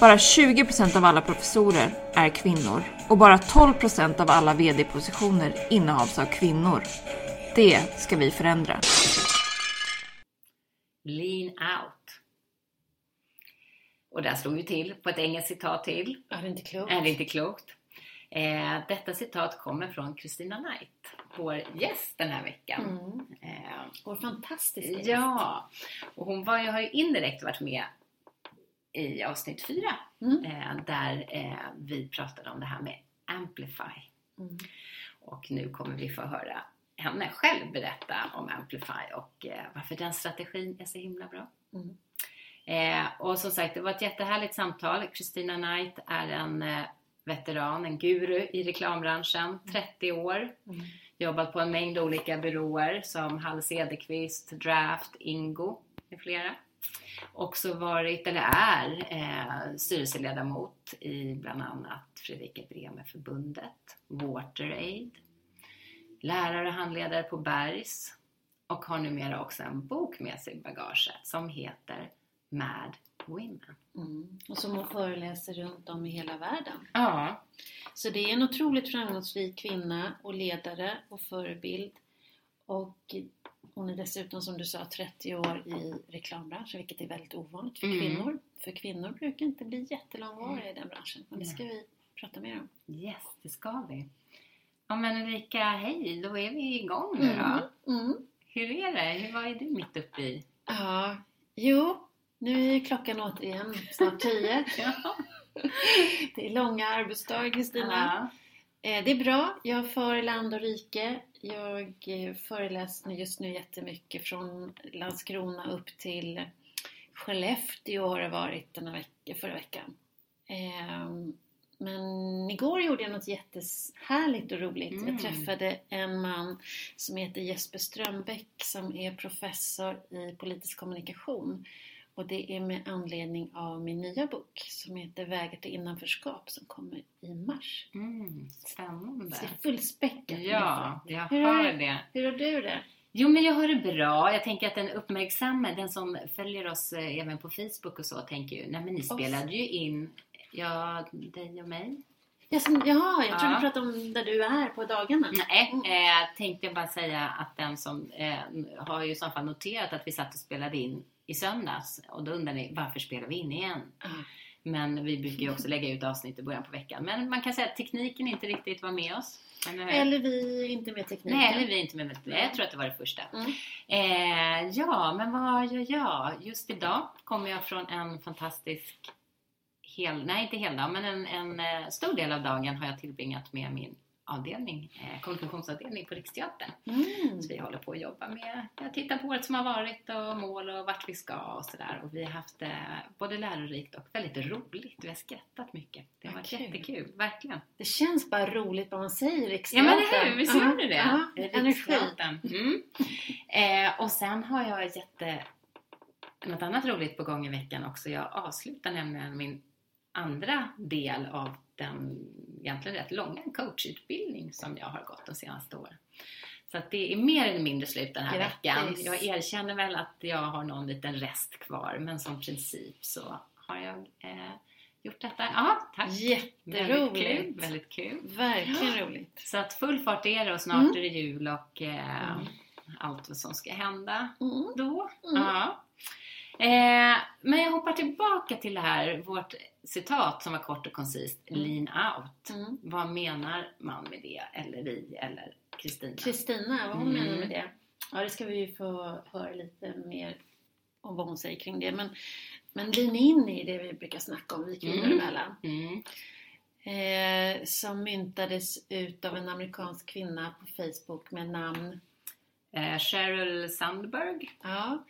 Bara 20 procent av alla professorer är kvinnor och bara 12 procent av alla VD-positioner innehas av kvinnor. Det ska vi förändra. Lean out. Och där slog vi till på ett engelskt citat till. Är det inte klokt? Är det inte klokt? Eh, detta citat kommer från Christina Knight, vår gäst den här veckan. Mm. Eh, Vår fantastiska gäst. ja, och hon var, ju- har ju indirekt varit med i avsnitt fyra Mm. eh, där eh, vi pratade om det här med Amplify. Mm. Och nu kommer vi få höra henne själv berätta om Amplify och eh, varför den strategin är så himla bra. Mm. Eh, och som sagt, det var ett jättehärligt samtal. Christina Knight är en eh, veteran, en guru i reklambranschen, 30 år. Mm. Jobbat på en mängd olika byråer som Hall Cederqvist, Draft, Ingo med flera. Också varit, eller är, eh, styrelseledamot i bland annat Fredrika Bremer-förbundet, WaterAid, lärare och handledare på Bergs och har numera också en bok med sig i bagaget som heter Mad Women. Mm. Och som hon föreläser runt om i hela världen. Ja, Så det är en otroligt framgångsrik kvinna och ledare och förebild. Och hon är dessutom som du sa 30 år i reklambranschen vilket är väldigt ovanligt för Mm. kvinnor. För kvinnor brukar inte bli jättelångvariga i den branschen. Men det ska vi prata mer om. yes, det ska vi. Ja men Ulrika, hej, då är vi igång nu då. Mm. Hur är det? Hur, vad är du mitt uppe i? Ja, jo, nu är klockan återigen snart 10. Ja. Det är långa arbetsdagar Kristina. Eh, Det är bra. Jag för land och rike. Jag eh, föreläser just nu jättemycket från Landskrona upp till Skellefteå har det varit den här veck- förra veckan. Ehm, Men igår gjorde jag något jättehärligt och roligt. Mm. Jag träffade en man som heter Jesper Strömbäck som är professor i politisk kommunikation. Och det är med anledning av min nya bok som heter Vägar till innanförskap som kommer i mars. Mm, spännande. Så det är fullspäckat. Ja, jag Hur hör är- det. Hur har du det? Jo, men jag har det bra. Jag tänker att den uppmärksamme, den som följer oss eh, även på Facebook och så, tänker ju, nej men ni spelade ju in, ja, dig och mig. Som, jaha, jag trodde Ja. du pratade om där du är på dagarna. Nej, Mm. eh, tänkte jag bara säga att den som eh, har ju i så fall noterat att vi satt och spelade in i söndags och då undrar ni varför spelar vi in igen? Men vi brukar ju också lägga ut avsnitt i början på veckan. Men man kan säga att tekniken inte riktigt var med oss. Eller hur? Eller vi inte med tekniken. Nej, eller vi inte med. Nej, jag tror att det var det första. Mm. Eh, ja, men vad gör jag? Just idag kommer jag från en fantastisk hel, nej inte hel dag, men en, en eh, stor del av dagen har jag tillbringat med min avdelning, eh, kommunikationsavdelning på Riksteatern. Mm. Så vi håller på att jobba med, jag tittar på året som har varit och mål och vart vi ska och sådär. Och vi har haft eh, både lärorikt och väldigt roligt. Vi har skrattat mycket. Det har varit kul. jättekul, verkligen. Det känns bara roligt vad man säger Ja Riksteatern. men eller hur, visst Ja, gör det? ja, energi. Riksteatern. Mm. Eh, och sen har jag jätte... Något annat roligt på gång i veckan också. Jag avslutar nämligen min andra del av den egentligen rätt långa coachutbildning som jag har gått de senaste åren. Så att det är mer eller mindre slut den här Grattis. veckan. Jag erkänner väl att jag har någon liten rest kvar men som princip så har jag eh, gjort detta. Ja, tack! Väldigt kul, Jätteroligt. väldigt kul. Verkligen roligt. Så att full fart är det och snart Mm. är det jul och eh, Mm. allt vad som ska hända Mm. då. Mm. Ja. Eh, men jag hoppar tillbaka till det här, vårt citat som var kort och koncist, Mm. lean out. Mm. Vad menar man med det? Eller vi, eller Kristina? Kristina, vad hon Mm. menar med det? Ja, det ska vi ju få höra lite mer om vad hon säger kring det. Men, men lean in är det vi brukar snacka om, vi kvinnor Mm. emellan. Mm. Eh, som myntades ut av en amerikansk kvinna på Facebook med namn Eh, Sheryl Sandberg. Ja.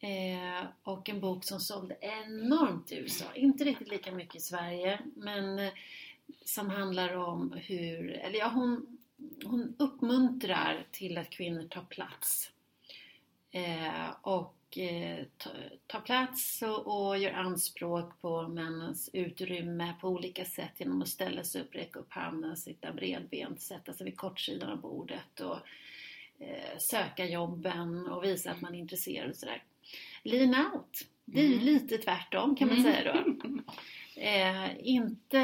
Eh, och en bok som sålde enormt i USA. Inte riktigt lika mycket i Sverige, men, eh, som handlar om hur, eller ja, hon, hon uppmuntrar till att kvinnor tar plats. Eh, och eh, tar ta plats och, och gör anspråk på männens utrymme på olika sätt genom att ställa sig upp, räcka upp handen, sitta bredbent, sätta sig vid kortsidan av bordet och eh, söka jobben och visa att man är intresserad och sådär. Lean out, det är ju Mm. lite tvärtom kan man Mm. säga då. Eh, inte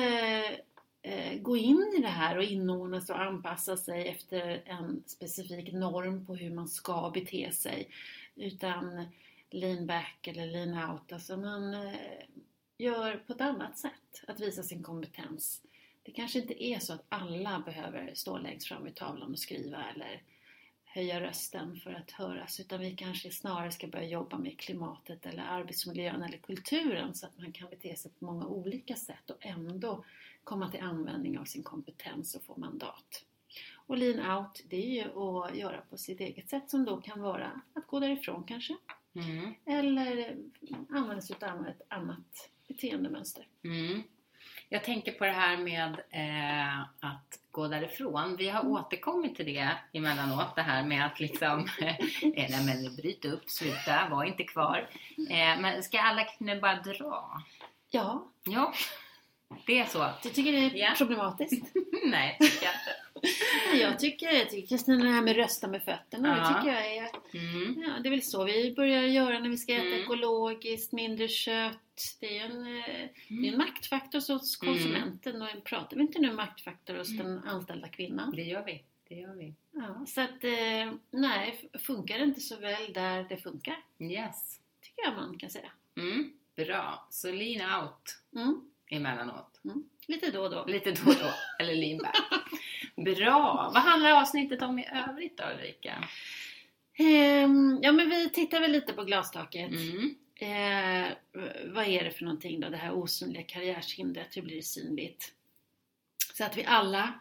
eh, gå in i det här och inordna sig och anpassa sig efter en specifik norm på hur man ska bete sig. Utan lean back eller lean out. Alltså man eh, gör på ett annat sätt. Att visa sin kompetens. Det kanske inte är så att alla behöver stå längst fram vid tavlan och skriva eller höja rösten för att höras. Utan vi kanske snarare ska börja jobba med klimatet eller arbetsmiljön eller kulturen så att man kan bete sig på många olika sätt och ändå komma till användning av sin kompetens och få mandat. Och lean out, det är ju att göra på sitt eget sätt som då kan vara att gå därifrån kanske. Mm. Eller använda sig av ett annat beteendemönster. Mm. Jag tänker på det här med eh, att gå därifrån. Vi har Mm. återkommit till det emellanåt, det här med att liksom, eh, nej men bryt upp, sluta, var inte kvar. Eh, men ska alla kvinnor bara dra? Ja, Ja, det är så. du tycker det är Ja. problematiskt? nej, tycker jag inte. Jag tycker, jag tycker Kristina, det här med rösta med fötterna, det Ja. tycker jag är Mm. Ja, det är väl så vi börjar göra när vi ska äta Mm. ekologiskt, mindre kött. Det är en, eh, det är en maktfaktor hos Mm. konsumenten och pratar vi inte nu maktfaktor hos den anställda kvinnan? Det gör vi. Det gör vi. Ja, så att eh, nej, funkar det inte så väl där det funkar, Yes. tycker jag man kan säga. Mm. Bra. Så lean out Mm, emellanåt. mm. Lite då och då. Lite då och då. Eller back. Bra. Vad handlar avsnittet om i övrigt då Ulrika? Ehm, ja, men vi tittar väl lite på glastaket. Mm. Eh, vad är det för någonting då, det här osynliga karriärshindret, hur blir det synligt? Så att vi alla,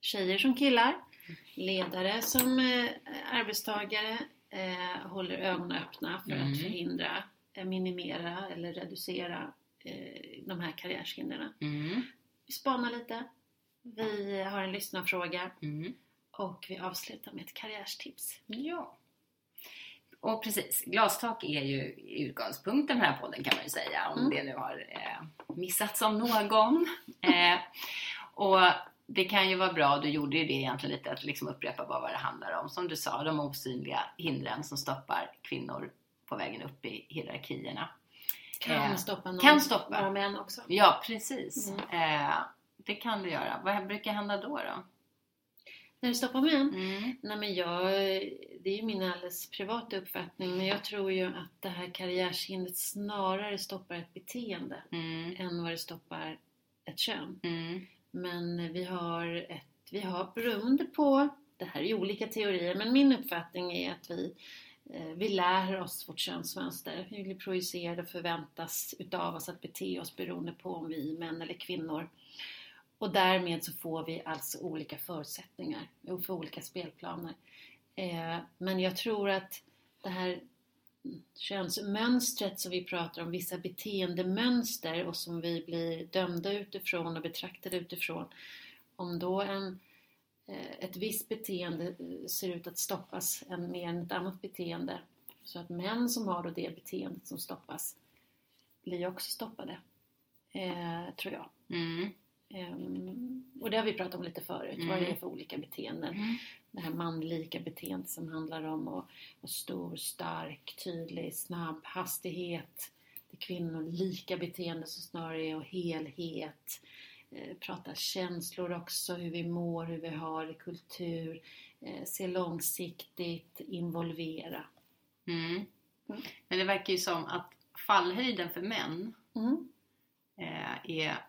tjejer som killar, ledare som eh, arbetstagare, eh, håller ögonen öppna för Mm. att förhindra, eh, minimera eller reducera eh, de här karriärshindren. Mm. Vi spanar lite, vi har en lyssnarfråga Mm. och vi avslutar med ett karriärstips. Ja. Och precis, glastak är ju utgångspunkten för den här podden kan man ju säga. Om Mm. det nu har eh, missats av någon. Eh, och det kan ju vara bra, du gjorde ju det egentligen lite, att liksom upprepa bara vad det handlar om. Som du sa, de osynliga hindren som stoppar kvinnor på vägen upp i hierarkierna. Kan Eh, stoppa någon, kan stoppa. några män också. Ja, precis. Mm. Eh, det kan du göra. Vad brukar hända då? då? När det stoppar män? Mm. Nej men jag, det är ju min alldeles privata uppfattning men jag tror ju att det här karriärshindret snarare stoppar ett beteende Mm. än vad det stoppar ett kön. Mm. Men vi har ett, vi har beroende på, det här är ju olika teorier men min uppfattning är att vi Eh, vi lär oss vårt könsmönster. Vi blir projicerade och förväntas utav oss att bete oss beroende på om vi är män eller kvinnor. Och därmed så får vi alltså olika förutsättningar och för olika spelplaner. Eh, men jag tror att det här könsmönstret som vi pratar om, vissa beteendemönster och som vi blir dömda utifrån och betraktade utifrån. Om då en, eh, ett visst beteende eh, ser ut att stoppas än mer än ett annat beteende. Så att män som har då det beteendet som stoppas blir också stoppade. Eh, tror jag. Mm. Ehm, och det har vi pratat om lite förut, vad det är Mm. för olika beteenden. Mm. Det här manlika beteendet som handlar om att vara stor, stark, tydlig, snabb, hastighet. Det kvinnolika beteende som snarare är och helhet. Eh, prata känslor också, hur vi mår, hur vi har det, kultur. Eh, se långsiktigt, involvera. Mm. Mm. Men det verkar ju som att fallhöjden för män Mm. eh, är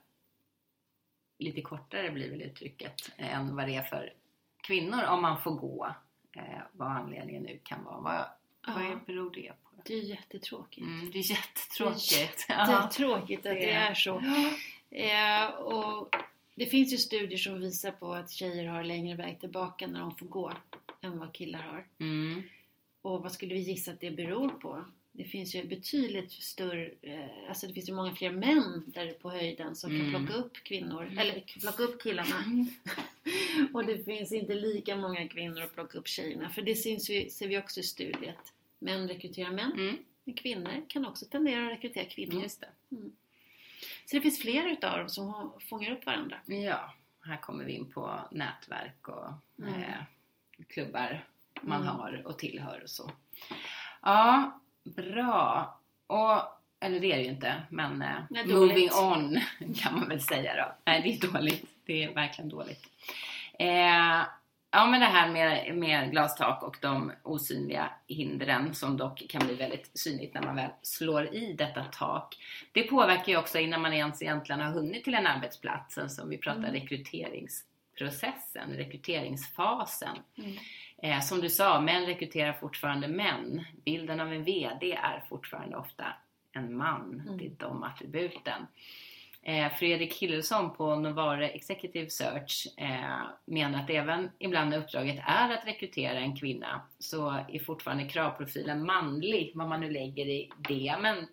lite kortare blir väl uttrycket än vad det är för kvinnor om man får gå. Vad anledningen nu kan vara. Vad, vad Ja, beror det på? det är jättetråkigt. Mm, det är jättetråkigt. Det är tråkigt att det är så. Eh, och det finns ju studier som visar på att tjejer har längre väg tillbaka när de får gå än vad killar har. Mm. Och vad skulle vi gissa att det beror på? det finns ju betydligt större, eh, alltså det finns ju många fler män där på höjden som Mm. kan plocka upp kvinnor, eller plocka upp killarna. och det finns inte lika många kvinnor att plocka upp tjejerna. För det syns ju, ser vi också i studiet. Män rekryterar män, Mm, men kvinnor kan också tendera att rekrytera kvinnor. just det. Så det finns flera utav dem som fångar upp varandra. Ja, här kommer vi in på nätverk och Mm. eh, klubbar man Mm. har och tillhör och så. Ja, bra. Och, eller det är det ju inte, men eh, moving on kan man väl säga då. Nej, det är dåligt. Det är verkligen dåligt. Eh, ja, men det här med, med glastak och de osynliga hindren som dock kan bli väldigt synligt när man väl slår i detta tak. Det påverkar ju också innan man ens egentligen har hunnit till en arbetsplats, som vi pratar Mm. rekryteringsprocessen, rekryteringsfasen. Mm. Eh, som du sa, män rekryterar fortfarande män. Bilden av en VD är fortfarande ofta en man. Mm. Det är de attributen. Eh, Fredrik Hillesson på Novare Executive Search eh, menar att även ibland när uppdraget är att rekrytera en kvinna så är fortfarande kravprofilen manlig, vad man nu lägger i det. Men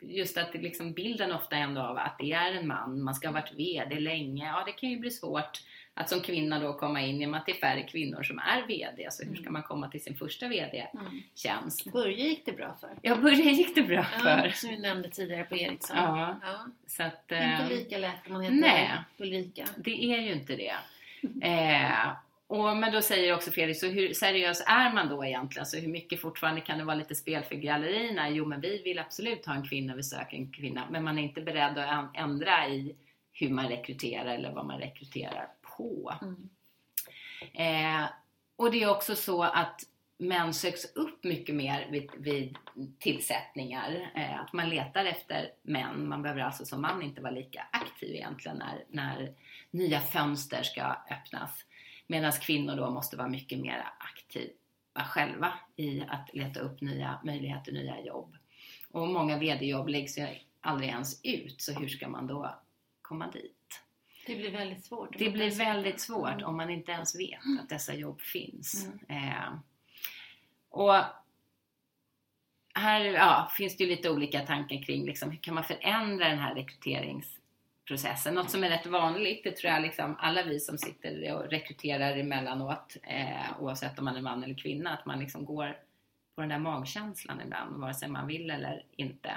just att liksom bilden ofta ändå av att det är en man, man ska ha varit VD länge, ja det kan ju bli svårt att som kvinna då komma in i och med att det är färre kvinnor som är VD. Så hur ska man komma till sin första VD-tjänst? Mm. Börje gick det bra för. Ja, Börje gick det bra Ja, för. som vi nämnde tidigare på Ericsson. Ja. Ja. Så att, Inte eh, lika lätt om man heter nej. Ulrika. det är ju inte det. Eh, och, men då säger också Fredrik, så hur seriös är man då egentligen? Så hur mycket fortfarande kan det vara lite spel för gallerierna? Jo, men vi vill absolut ha en kvinna, vi söker en kvinna. Men man är inte beredd att än- ändra i hur man rekryterar eller vad man rekryterar på. Mm. Eh, och det är också så att män söks upp mycket mer vid, vid tillsättningar. Eh, att man letar efter män. Man behöver alltså som man inte vara lika aktiv egentligen när, när nya fönster ska öppnas. Medan kvinnor då måste vara mycket mer aktiva själva i att leta upp nya möjligheter, nya jobb. Och många VD-jobb läggs ju aldrig ens ut, så hur ska man då komma dit? Det blir väldigt svårt. Det blir väldigt svårt om man inte ens vet att dessa jobb finns. Eh, och här ja, finns det ju lite olika tankar kring liksom, hur kan man förändra den här rekryteringsprocessen. Något som är rätt vanligt, det tror jag liksom alla vi som sitter och rekryterar emellanåt, eh, oavsett om man är man eller kvinna, att man liksom går på den där magkänslan ibland, vare sig man vill eller inte.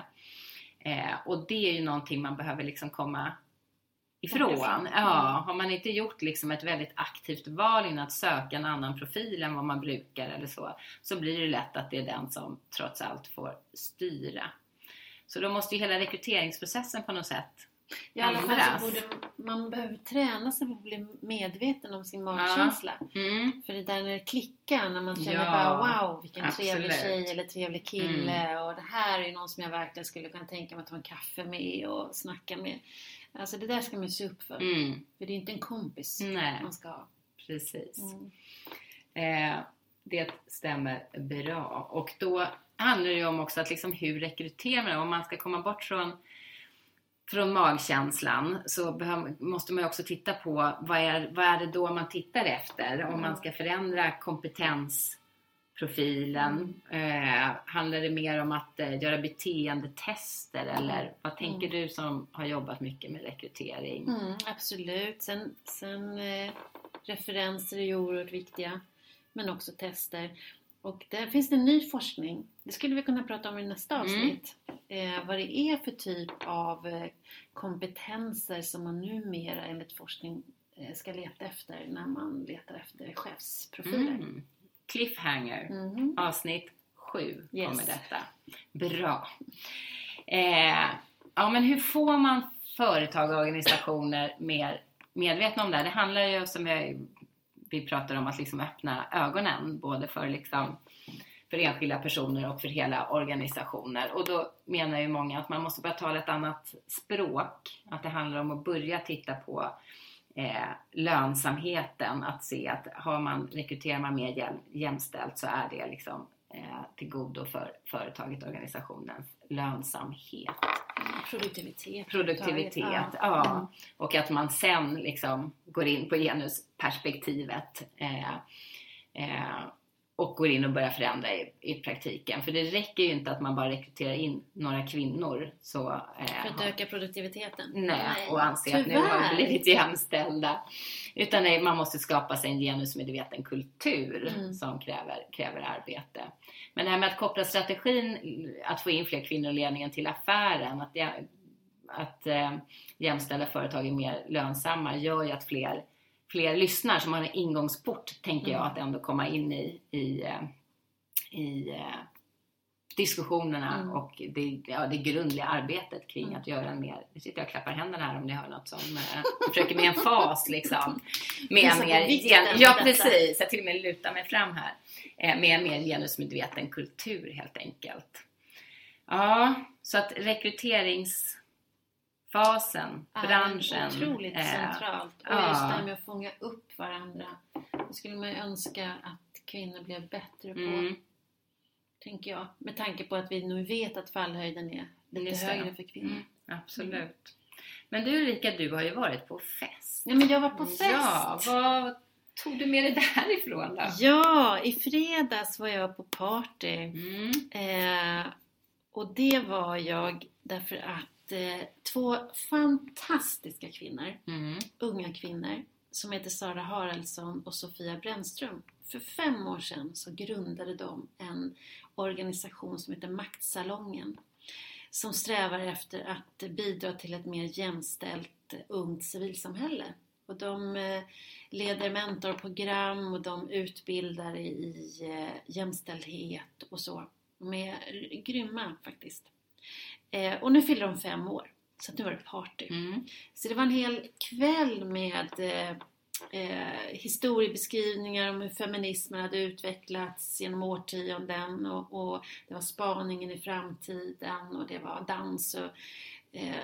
Eh, och det är ju någonting man behöver liksom komma ifrån. Ja, har man inte gjort liksom ett väldigt aktivt val innan att söka en annan profil än vad man brukar eller så, så blir det lätt att det är den som trots allt får styra. Så då måste ju hela rekryteringsprocessen på något sätt I alla fall så borde man behöver träna sig på att bli medveten om sin magkänsla. mm, För det där när det klickar, när man känner Ja, bara wow vilken trevlig absolut. Mm. tjej eller trevlig kille och det här är någon som jag verkligen skulle kunna tänka mig att ta en kaffe med och snacka med. Alltså det där ska man se upp för. mm, För det är inte en kompis nej, man ska ha. precis. Mm. Eh, det stämmer bra. Och då handlar det ju om också att liksom hur rekryterar man? Om man ska komma bort från, från magkänslan så måste man ju också titta på vad är, vad är det då man tittar efter? Om man ska förändra kompetensprofilen. Eh, handlar det mer om att eh, göra beteendetester eller vad tänker du som har jobbat mycket med rekrytering? Mm, absolut. Sen, sen eh, referenser är ju oerhört viktiga. Men också tester. Och där finns det ny forskning. Det skulle vi kunna prata om i nästa Mm. avsnitt. Eh, vad det är för typ av eh, kompetenser som man numera enligt forskning eh, ska leta efter när man letar efter chefsprofiler. Mm. Cliffhanger. Mhm. Avsnitt 7 Yes. kommer detta. Bra. Eh, ja, men hur får man företag och organisationer mer medvetna om det här? Det handlar ju som vi, vi pratar om att liksom öppna ögonen både för, liksom, för enskilda personer och för hela organisationer. Och då menar ju många att man måste börja tala ett annat språk. Att det handlar om att börja titta på eh, lönsamheten. Att se att har man, rekryterar man mer jäm, jämställt så är det liksom eh, till godo för företaget, organisationens lönsamhet. Produktivitet. Produktivitet, Ja. ja. Mm. Och att man sen liksom går in på genusperspektivet. Eh, och går in och börjar förändra i, i, praktiken. För det räcker ju inte att man bara rekryterar in några kvinnor. Så, eh, för att öka produktiviteten? Nej, nej. och anse att nu har vi blivit jämställda. Utan nej, man måste skapa sig en genusmedveten kultur mm. som kräver, kräver arbete. Men det här med att koppla strategin, att få in fler kvinnor i ledningen till affären, att, det, att eh, jämställda företag är mer lönsamma, gör ju att fler fler lyssnar som har en ingångsport, tänker jag, mm. att ändå komma in i, i, eh, i eh, diskussionerna mm. och det, ja, det grundliga arbetet kring mm. att göra en mer, nu sitter jag och klappar händerna här om ni hör något som, äh, försöker med en fas liksom. Med mer, gen, ja precis, jag till och med lutar mig fram här. Eh, med en mer genusmedveten kultur helt enkelt. Ja, så att rekryterings fasen, är branschen. Otroligt eh, centralt. Och ja. just det här med att fånga upp varandra. Det skulle man ju önska att kvinnor blev bättre på. Mm. Tänker jag. Med tanke på att vi nu vet att fallhöjden är lite just högre för kvinnor. Mm, absolut. Mm. Men du Ulrika, du har ju varit på fest. Ja, men jag var på fest. Ja, vad tog du med dig därifrån då? Ja, i fredags var jag på party. Mm. Eh, och det var jag därför att eh, två fantastiska kvinnor, mm. unga kvinnor, som heter Sara Haraldsson och Sofia Brännström. För fem år sedan så grundade de en organisation som heter Maktsalongen som strävar efter att bidra till ett mer jämställt ungt civilsamhälle. Och de eh, leder mentorprogram och de utbildar i eh, jämställdhet och så. De är grymma faktiskt. Eh, och nu fyller de fem år. Så nu var det party. Mm. Så det var en hel kväll med eh, eh, historiebeskrivningar om hur feminismen hade utvecklats genom årtionden och, och, det var spaningen i framtiden och det var dans och eh,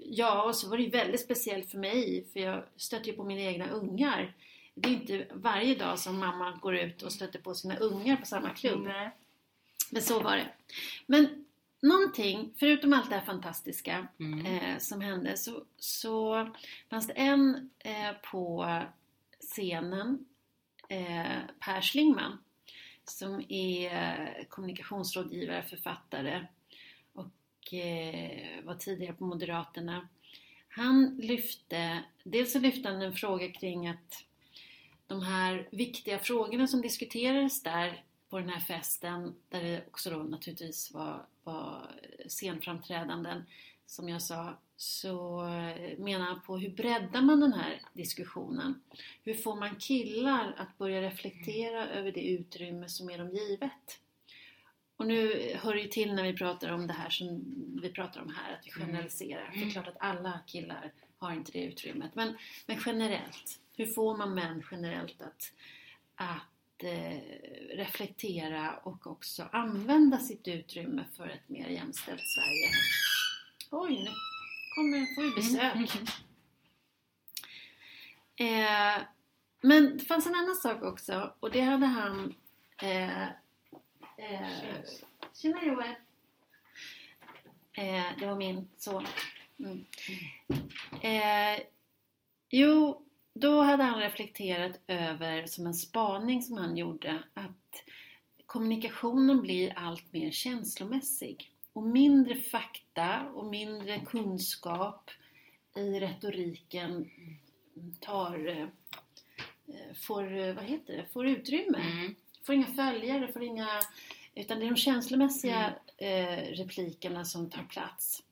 Ja, och så var det ju väldigt speciellt för mig för jag stötte ju på mina egna ungar. Det är inte varje dag som mamma går ut och stöter på sina ungar på samma klubb. Mm. Men så var det. Men någonting, förutom allt det här fantastiska mm. eh, som hände, så, så fanns det en eh, på scenen, eh, Per Schlingman, som är kommunikationsrådgivare, författare och eh, var tidigare på Moderaterna. Han lyfte, dels så lyfte han en fråga kring att de här viktiga frågorna som diskuterades där på den här festen där det också då naturligtvis var, var scenframträdanden som jag sa så menar han på hur breddar man den här diskussionen? Hur får man killar att börja reflektera över det utrymme som är dem givet? Och nu hör det ju till när vi pratar om det här som vi pratar om här, att vi mm. generaliserar. Mm. Det är klart att alla killar har inte det utrymmet. Men, men generellt, hur får man män generellt att, att Eh, reflektera och också använda sitt utrymme för ett mer jämställt Sverige. Oj, nu kommer, får vi besök. Mm. Eh, men det fanns en annan sak också och det hade han eh, eh, Tjena Joel! Eh, det var min son. Mm. Eh, jo, då hade han reflekterat över, som en spaning som han gjorde, att kommunikationen blir allt mer känslomässig. Och mindre fakta och mindre kunskap i retoriken tar, eh, får, vad heter det, får utrymme. Mm. Får inga följare, får inga, utan det är de känslomässiga mm. eh, replikerna som tar plats.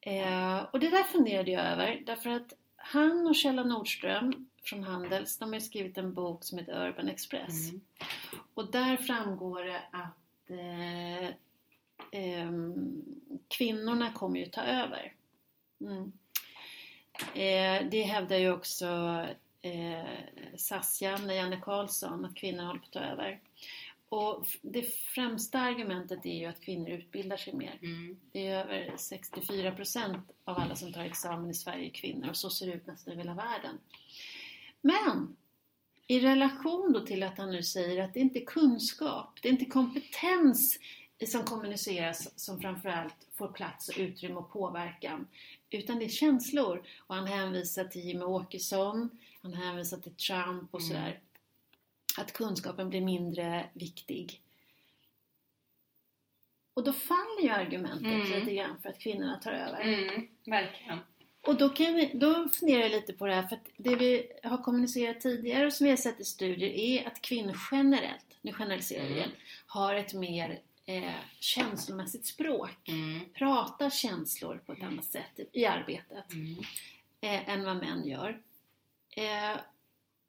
Eh, och det där funderade jag över därför att han och Kjella Nordström från Handels, de har skrivit en bok som heter Urban Express. Mm. Och där framgår det att eh, eh, kvinnorna kommer ju ta över. Mm. Eh, det hävdar ju också eh, Sasjan, Janne Karlsson, att kvinnor håller på att ta över. Och det främsta argumentet är ju att kvinnor utbildar sig mer. Mm. Det är över 64% av alla som tar examen i Sverige är kvinnor och så ser det ut nästan i hela världen. Men i relation då till att han nu säger att det inte är kunskap, det är inte kompetens som kommuniceras som framförallt får plats och utrymme och påverkan. Utan det är känslor. Och han hänvisar till Jimmie Åkesson, han hänvisar till Trump och mm. Att kunskapen blir mindre viktig. Och då faller ju argumentet Mm. lite grann för att kvinnorna tar över. Mm, verkligen. Och då, kan vi, då funderar jag lite på det här, för att det vi har kommunicerat tidigare och som vi har sett i studier är att kvinnor generellt, nu generaliserar vi Mm. igen, har ett mer eh, känslomässigt språk. Mm. Pratar känslor på ett annat sätt i arbetet Mm. eh, än vad män gör. Eh,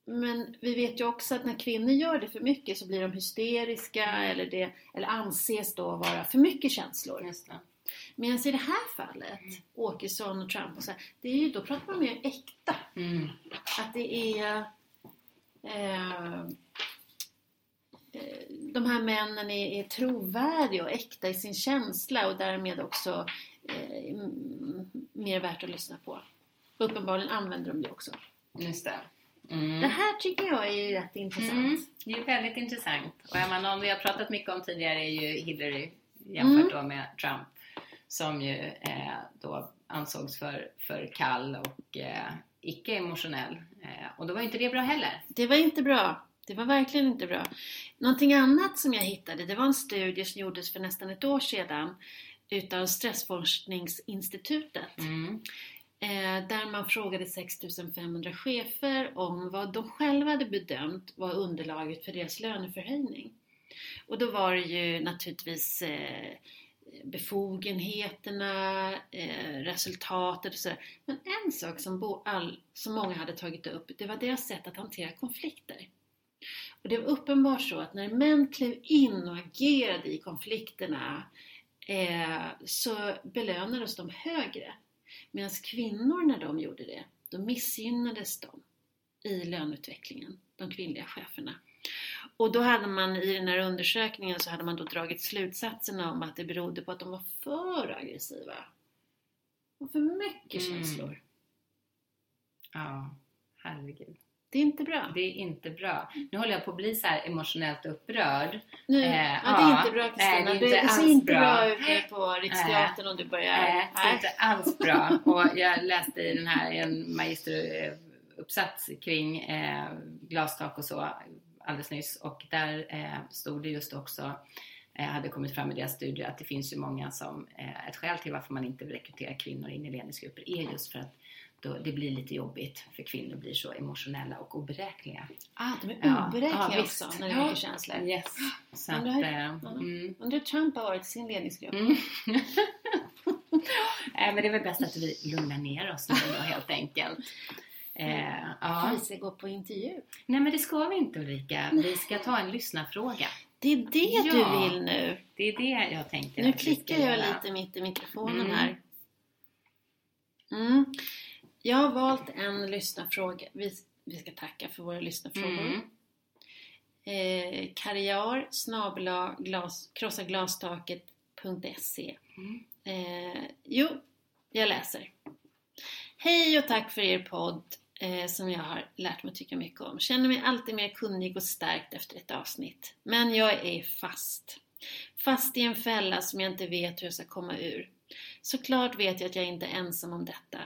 men vi vet ju också att när kvinnor gör det för mycket så blir de hysteriska eller, det, eller anses då vara för mycket känslor. Det. Medan i det här fallet, Åkesson och Trump och så här, det är ju, då pratar man mer äkta. Mm. Att det är eh, eh, de här männen är, är trovärdiga och äkta i sin känsla och därmed också eh, mer värt att lyssna på. Uppenbarligen använder de det också. Just det. Mm. Det här tycker jag är rätt intressant. Mm, det är väldigt intressant. Och är man någon vi har pratat mycket om tidigare är ju Hillary jämfört då med Trump. Som ju eh, då ansågs för, för kall och eh, icke-emotionell. Eh, och då var ju inte det bra heller. Det var inte bra. Det var verkligen inte bra. Någonting annat som jag hittade, det var en studie som gjordes för nästan ett år sedan utav Stressforskningsinstitutet. Mm. Eh, där man frågade 6500 chefer om vad de själva hade bedömt var underlaget för deras löneförhöjning. Och då var det ju naturligtvis eh, befogenheterna, eh, resultatet och sådär. Men en sak som, all, som många hade tagit upp, det var deras sätt att hantera konflikter. Och det var uppenbart så att när män klev in och agerade i konflikterna eh, så belönades de högre. Medan kvinnor när de gjorde det, då missgynnades de i löneutvecklingen, de kvinnliga cheferna. Och då hade man i den här undersökningen så hade man då dragit slutsatsen om att det berodde på att de var för aggressiva. Och för mycket Mm. känslor. Ja, herregud. Det är inte bra. Det är inte bra. Nu håller jag på att bli så emotionellt upprörd. Nu, Eh, ja, det är inte bra Kristina. det är det, det ser inte bra, bra. ut på Riksteatern om du börjar... Nej, det är inte alls bra. Och jag läste i den här en magisteruppsats kring eh, glastak och så alldeles nyss och där eh, stod det just också eh, hade kommit fram i deras studier att det finns ju många som eh, ett skäl till varför man inte vill rekrytera kvinnor in i ledningsgrupper är just för att då det blir lite jobbigt för kvinnor blir så emotionella och oberäkliga. Ah, de är Ja, oberäkliga ja, också när det är Ja. känslor. Yes. Så Men att, ja. mm. Undrar hur Trump har varit i sin ledningsgrupp. Mm. Nej, men det är väl bäst att vi lugnar ner oss nu då helt enkelt. Eh, ja. Vi ska gå på intervju. Nej men det ska vi inte Ulrika. Vi ska ta en lyssnarfråga. Det är det Ja. du vill nu. Det är det jag tänker Nu klickar jag göra. lite mitt i mikrofonen Mm. här. Mm. Jag har valt en lyssnarfråga. Vi, vi ska tacka för våra lyssnarfrågor. Mm. Eh, karriär snabela glas, krossaglastaket.se Mm. eh, Jo, jag läser. Hej och tack för er podd eh, som jag har lärt mig tycka mycket om. Känner mig alltid mer kunnig och stärkt efter ett avsnitt. Men jag är fast. Fast i en fälla som jag inte vet hur jag ska komma ur. Såklart vet jag att jag inte är ensam om detta.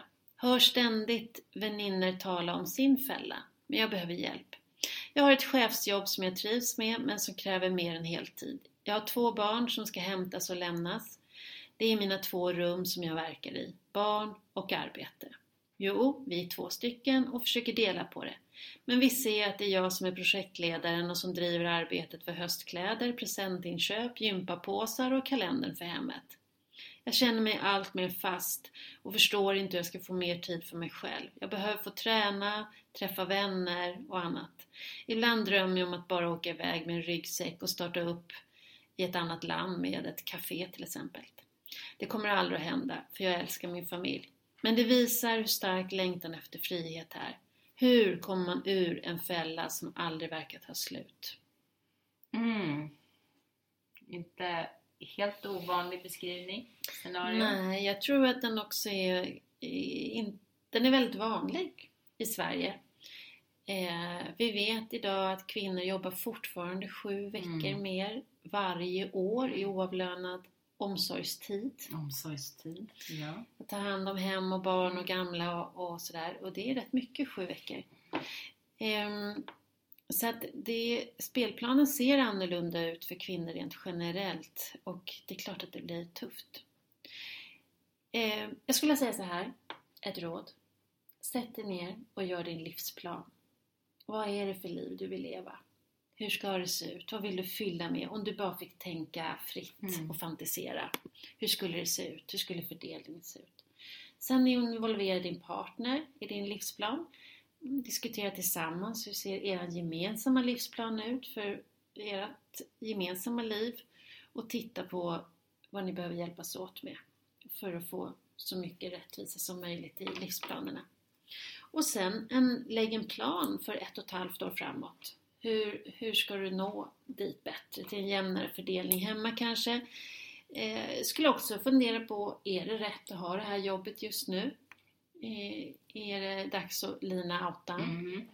Hör ständigt vänner tala om sin fälla. Men jag behöver hjälp. Jag har ett chefsjobb som jag trivs med men som kräver mer än heltid. Jag har två barn som ska hämtas och lämnas. Det är mina två rum som jag verkar i. Barn och arbete. Jo, vi är två stycken och försöker dela på det. Men vi ser att det är jag som är projektledaren och som driver arbetet för höstkläder, presentinköp, gympapåsar och kalendern för hemmet. Jag känner mig allt mer fast och förstår inte hur jag ska få mer tid för mig själv. Jag behöver få träna, träffa vänner och annat. Ibland drömmer jag om att bara åka iväg med en ryggsäck och starta upp i ett annat land med ett café till exempel. Det kommer aldrig att hända, för jag älskar min familj. Men det visar hur stark längtan efter frihet är. Hur kommer man ur en fälla som aldrig verkar ta slut? Mm. Inte helt ovanlig beskrivning. Scenario. Nej, jag tror att den också är, in, den är väldigt vanlig i Sverige. Eh, vi vet idag att kvinnor jobbar fortfarande sju veckor Mm. mer varje år i oavlönad omsorgstid. Omsorgstid. Ja. Att ta hand om hem och barn och gamla och, och sådär. Och det är rätt mycket, sju veckor. Ehm, Så att det, spelplanen ser annorlunda ut för kvinnor rent generellt och det är klart att det blir tufft. Eh, jag skulle säga så här, ett råd. Sätt dig ner och gör din livsplan. Vad är det för liv du vill leva? Hur ska det se ut? Vad vill du fylla med? Om du bara fick tänka fritt Mm. och fantisera. Hur skulle det se ut? Hur skulle fördelningen se ut? Sen involvera din partner i din livsplan. Diskutera tillsammans. Hur ser er gemensamma livsplan ut för ert gemensamma liv? Och titta på vad ni behöver hjälpas åt med för att få så mycket rättvisa som möjligt i livsplanerna. Och sen en, lägg en plan för ett och ett halvt år framåt. Hur, hur ska du nå dit bättre? Till en jämnare fördelning hemma kanske? Eh, skulle också fundera på, är det rätt att ha det här jobbet just nu? Är det dags att lina outa? Mm.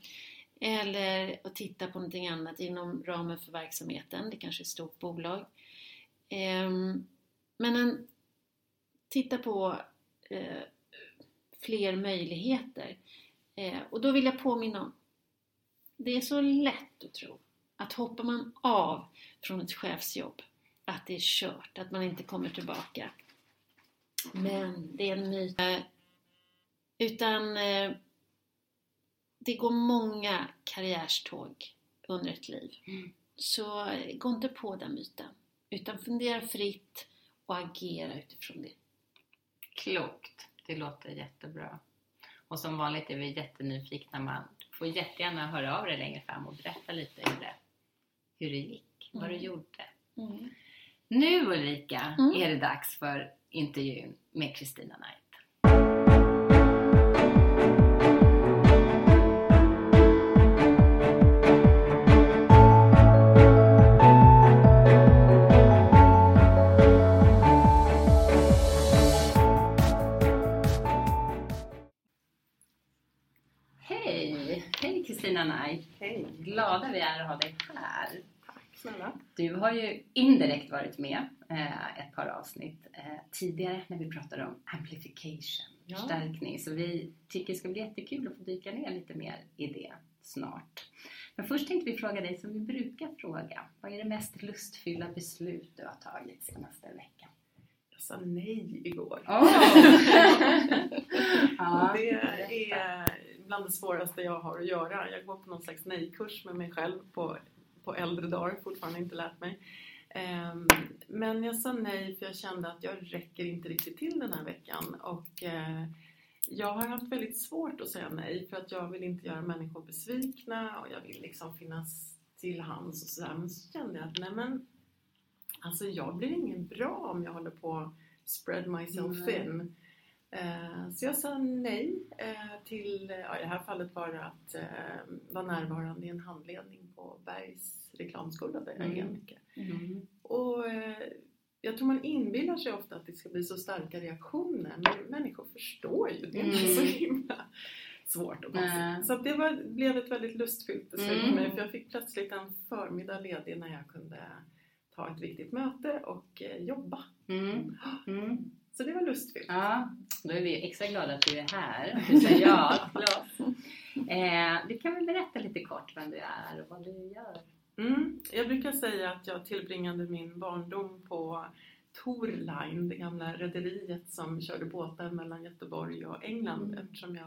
Eller att titta på någonting annat inom ramen för verksamheten. Det kanske är ett stort bolag. Ehm, Men en, titta på eh, fler möjligheter. Eh, Och då vill jag påminna om, det är så lätt att tro att hoppar man av från ett chefsjobb, att det är kört, att man inte kommer tillbaka. Men det är en myt. Utan eh, det går många karriärståg under ett liv. Mm. Så eh, gå inte på den myten. Utan fundera fritt och agera utifrån det. Klokt. Det låter jättebra. Och som vanligt är vi jättenyfikna. Man får jättegärna höra av dig längre fram och berätta lite hur det, hur det gick, vad du Mm. gjorde. Nu Ulrika Mm. är det dags för intervjun med Kristina Knight. Glada vi är att ha dig här. tack snälla. Du har ju indirekt varit med eh, ett par avsnitt eh, tidigare när vi pratade om amplification, Ja. förstärkning. Så vi tycker det ska bli jättekul att få dyka ner lite mer i det snart. Men först tänkte vi fråga dig som vi brukar fråga. Vad är det mest lustfyllda beslut du har tagit senaste veckan? Jag sa nej igår. ja, det är bland det svåraste jag har att göra. Jag går på någon slags nej-kurs med mig själv på, på äldre dagar, fortfarande inte lärt mig. Ehm, Men jag sa nej för jag kände att jag räcker inte riktigt till den här veckan. Och eh, jag har haft väldigt svårt att säga nej för att jag vill inte göra människor besvikna och jag vill liksom finnas till hands och sådär. Men så kände jag att nej men alltså jag blir ingen bra om jag håller på spread myself thin. Eh, Så jag sa nej eh, till, ja, i det här fallet var det att eh, vara närvarande i en handledning på Bergs reklamskola där jag Mm. är mycket. Mm. Och jag tror man inbillar sig ofta att det ska bli så starka reaktioner men människor förstår ju. Det är inte Mm. så himla svårt Nej. passa. Så det var, blev ett väldigt lustfyllt beslut Mm. för mig för jag fick plötsligt en förmiddag ledig när jag kunde ta ett viktigt möte och jobba. Mm. Så det var lustfyllt. Ja, då är vi extra glada att du är här du säger ja oss. Eh, du kan väl berätta lite kort vem du är och vad du gör? Mm. Jag brukar säga att jag tillbringade min barndom på Tor Line, det gamla rederiet som körde båtar mellan Göteborg och England. Mm. Eftersom jag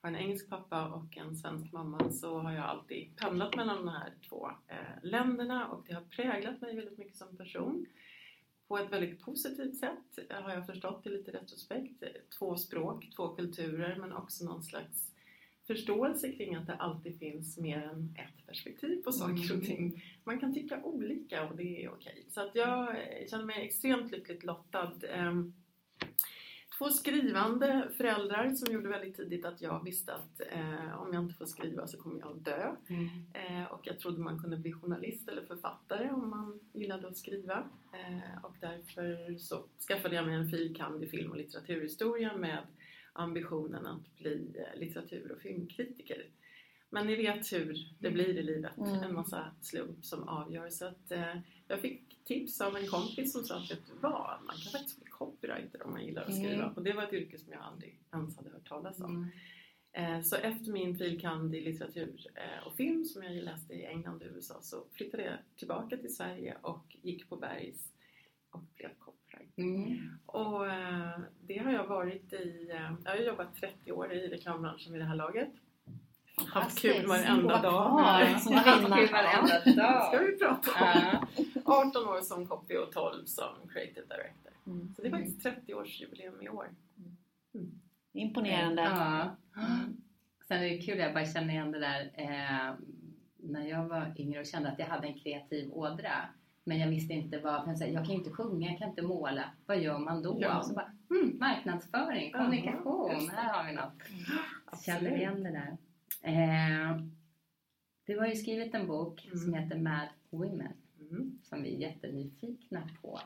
har en engelsk pappa och en svensk mamma så har jag alltid pendlat mellan de här två eh, länderna och det har präglat mig väldigt mycket som person. På ett väldigt positivt sätt har jag förstått i lite retrospekt. Två språk, två kulturer men också någon slags förståelse kring att det alltid finns mer än ett perspektiv på saker och ting. Man kan tycka olika och det är okej. Så att jag känner mig extremt lyckligt lottad. Två skrivande föräldrar som gjorde väldigt tidigt att jag visste att eh, om jag inte får skriva så kommer jag att dö. Eh, och jag trodde man kunde bli journalist eller författare om man gillade att skriva. Eh, och därför så skaffade jag mig en fil. i film och litteraturhistoria med ambitionen att bli eh, litteratur och filmkritiker. Men ni vet hur det blir i livet, Mm. en massa slump som avgör. Så att, eh, jag fick tips av en kompis som sa att vet du vad, man kan faktiskt bli copywriter om man gillar att skriva. Mm. Och det var ett yrke som jag aldrig ens hade hört talas om. Mm. Eh, så efter min filkand i litteratur eh, och film som jag läste i England och USA så flyttade jag tillbaka till Sverige och gick på Bergs och blev copywriter. Mm. Och eh, det har jag varit i, jag har jobbat 30 år i reklambranschen vid det här laget. Haft kul varenda dag. Kvinna. kul varenda dag. ska vi prata om. Ja. 18 år som copy och 12 som creative director. Mm. Så det är faktiskt 30-årsjubileum i år. Imponerande. Ja. Sen är det kul, jag bara känner igen det där eh, när jag var yngre och kände att jag hade en kreativ ådra. Men jag visste inte vad, för jag, jag kan inte sjunga, jag kan inte måla. Vad gör man då? Ja. Och så bara, hmm, marknadsföring, kommunikation, det. här har vi något. Känner Absolut. igen det där. Eh, du har ju skrivit en bok som Mm. heter Mad Women Mm. som vi är jättenyfikna på.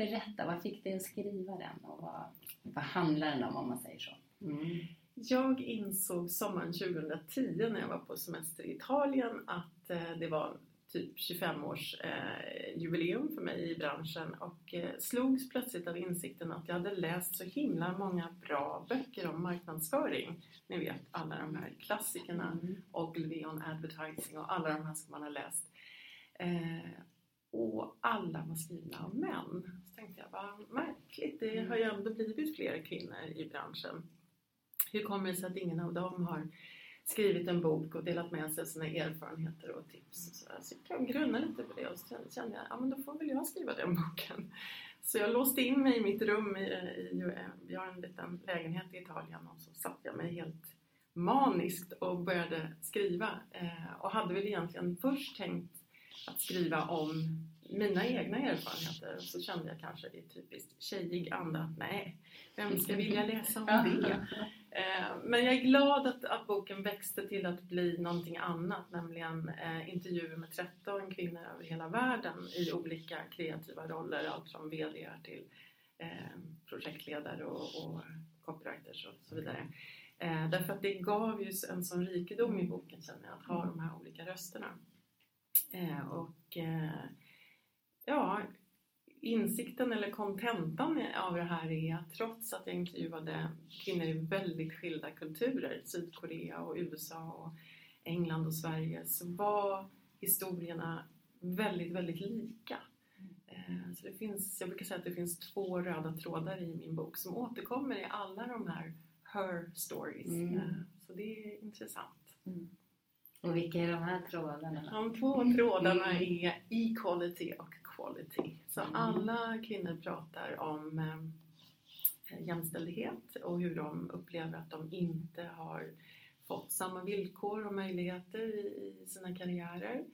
Berätta, vad fick dig att skriva den och vad, vad handlar den om om man säger så? Mm. Jag insåg sommaren 2010 när jag var på semester i Italien att eh, det var typ 25 års eh, jubileum för mig i branschen och eh, slogs plötsligt av insikten att jag hade läst så himla många bra böcker om marknadsföring. Ni vet alla de här klassikerna, Mm. Ogilvy on advertising och alla de här som man har läst. Eh, och alla var skrivna av män. Så tänkte jag, vad märkligt, det har ju ändå blivit fler kvinnor i branschen. Hur kommer det sig att ingen av dem har skrivit en bok och delat med sig av sina erfarenheter och tips? och Så, så jag grunnade lite på det och så kände jag, ja men då får väl jag skriva den boken. Så jag låste in mig i mitt rum, i, i, vi har en liten lägenhet i Italien och så satt jag mig helt maniskt och började skriva. Eh, och hade väl egentligen först tänkt att skriva om mina egna erfarenheter och så kände jag kanske i typiskt tjejig anda att nej, vem ska vilja läsa om det? Eh, men jag är glad att, att boken växte till att bli någonting annat, nämligen eh, intervjuer med 13 kvinnor över hela världen i olika kreativa roller, allt från VD till eh, projektledare och, och copywriters och så vidare. Därför att det gav ju en sån rikedom i boken känner jag, att ha de här olika rösterna. Eh, och eh, ja, insikten eller kontentan av det här är att trots att jag intervjuade kvinnor i väldigt skilda kulturer, Sydkorea och USA och England och Sverige, så var historierna väldigt, väldigt lika. Eh, Så det finns, jag brukar säga att det finns två röda trådar i min bok som återkommer i alla de här her stories. Mm. Eh, Så det är intressant. Och vilka är de här trådarna? De två trådarna är equality och quality. Så Mm. alla kvinnor pratar om eh, jämställdhet och hur de upplever att de inte har fått samma villkor och möjligheter i, i sina karriärer.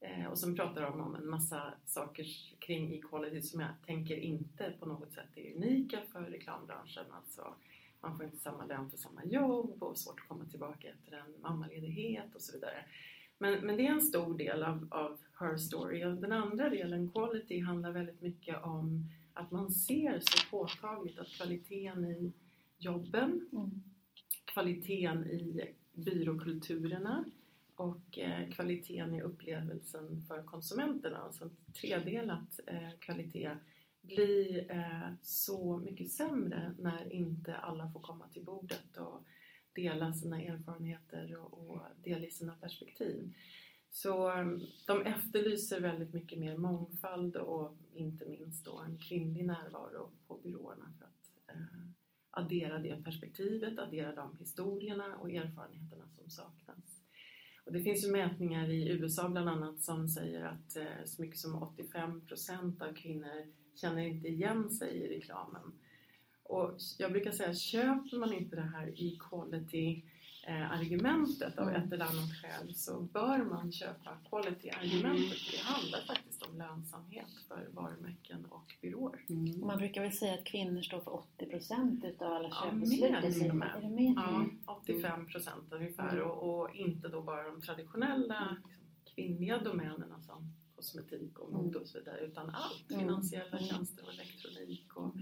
Eh, och sen pratar de om en massa saker kring equality som jag tänker inte på något sätt är unika för reklambranschen. Alltså, man får inte samma lön för samma jobb och svårt att komma tillbaka efter en mammaledighet och så vidare. Men, men det är en stor del av, av her story. Och den andra delen, quality, handlar väldigt mycket om att man ser så påtagligt att kvaliteten i jobben, Mm. kvaliteten i byråkulturerna och eh, kvaliteten i upplevelsen för konsumenterna, alltså tredelat eh, kvalitet, bli eh, så mycket sämre när inte alla får komma till bordet och dela sina erfarenheter och, och dela i sina perspektiv. Så eh, de efterlyser väldigt mycket mer mångfald och inte minst då en kvinnlig närvaro på byråerna för att eh, addera det perspektivet, addera de historierna och erfarenheterna som saknas. Och det finns ju mätningar i USA bland annat som säger att eh, så mycket som 85% av kvinnor känner inte igen sig i reklamen. Och jag brukar säga, köper man inte det här equality eh, argumentet av ett eller annat skäl så bör man köpa quality-argumentet. för Det handlar faktiskt om lönsamhet för varumärken och byråer. Mm. Man brukar väl säga att kvinnor står för 80% utav alla Ja, köpbeslut mer med. Är det mer? Ja, 85 procent ungefär Mm. och, och inte då bara de traditionella liksom, kvinnliga domänerna som kosmetik och mode och så vidare utan allt. Mm. Finansiella Mm. tjänster och elektronik och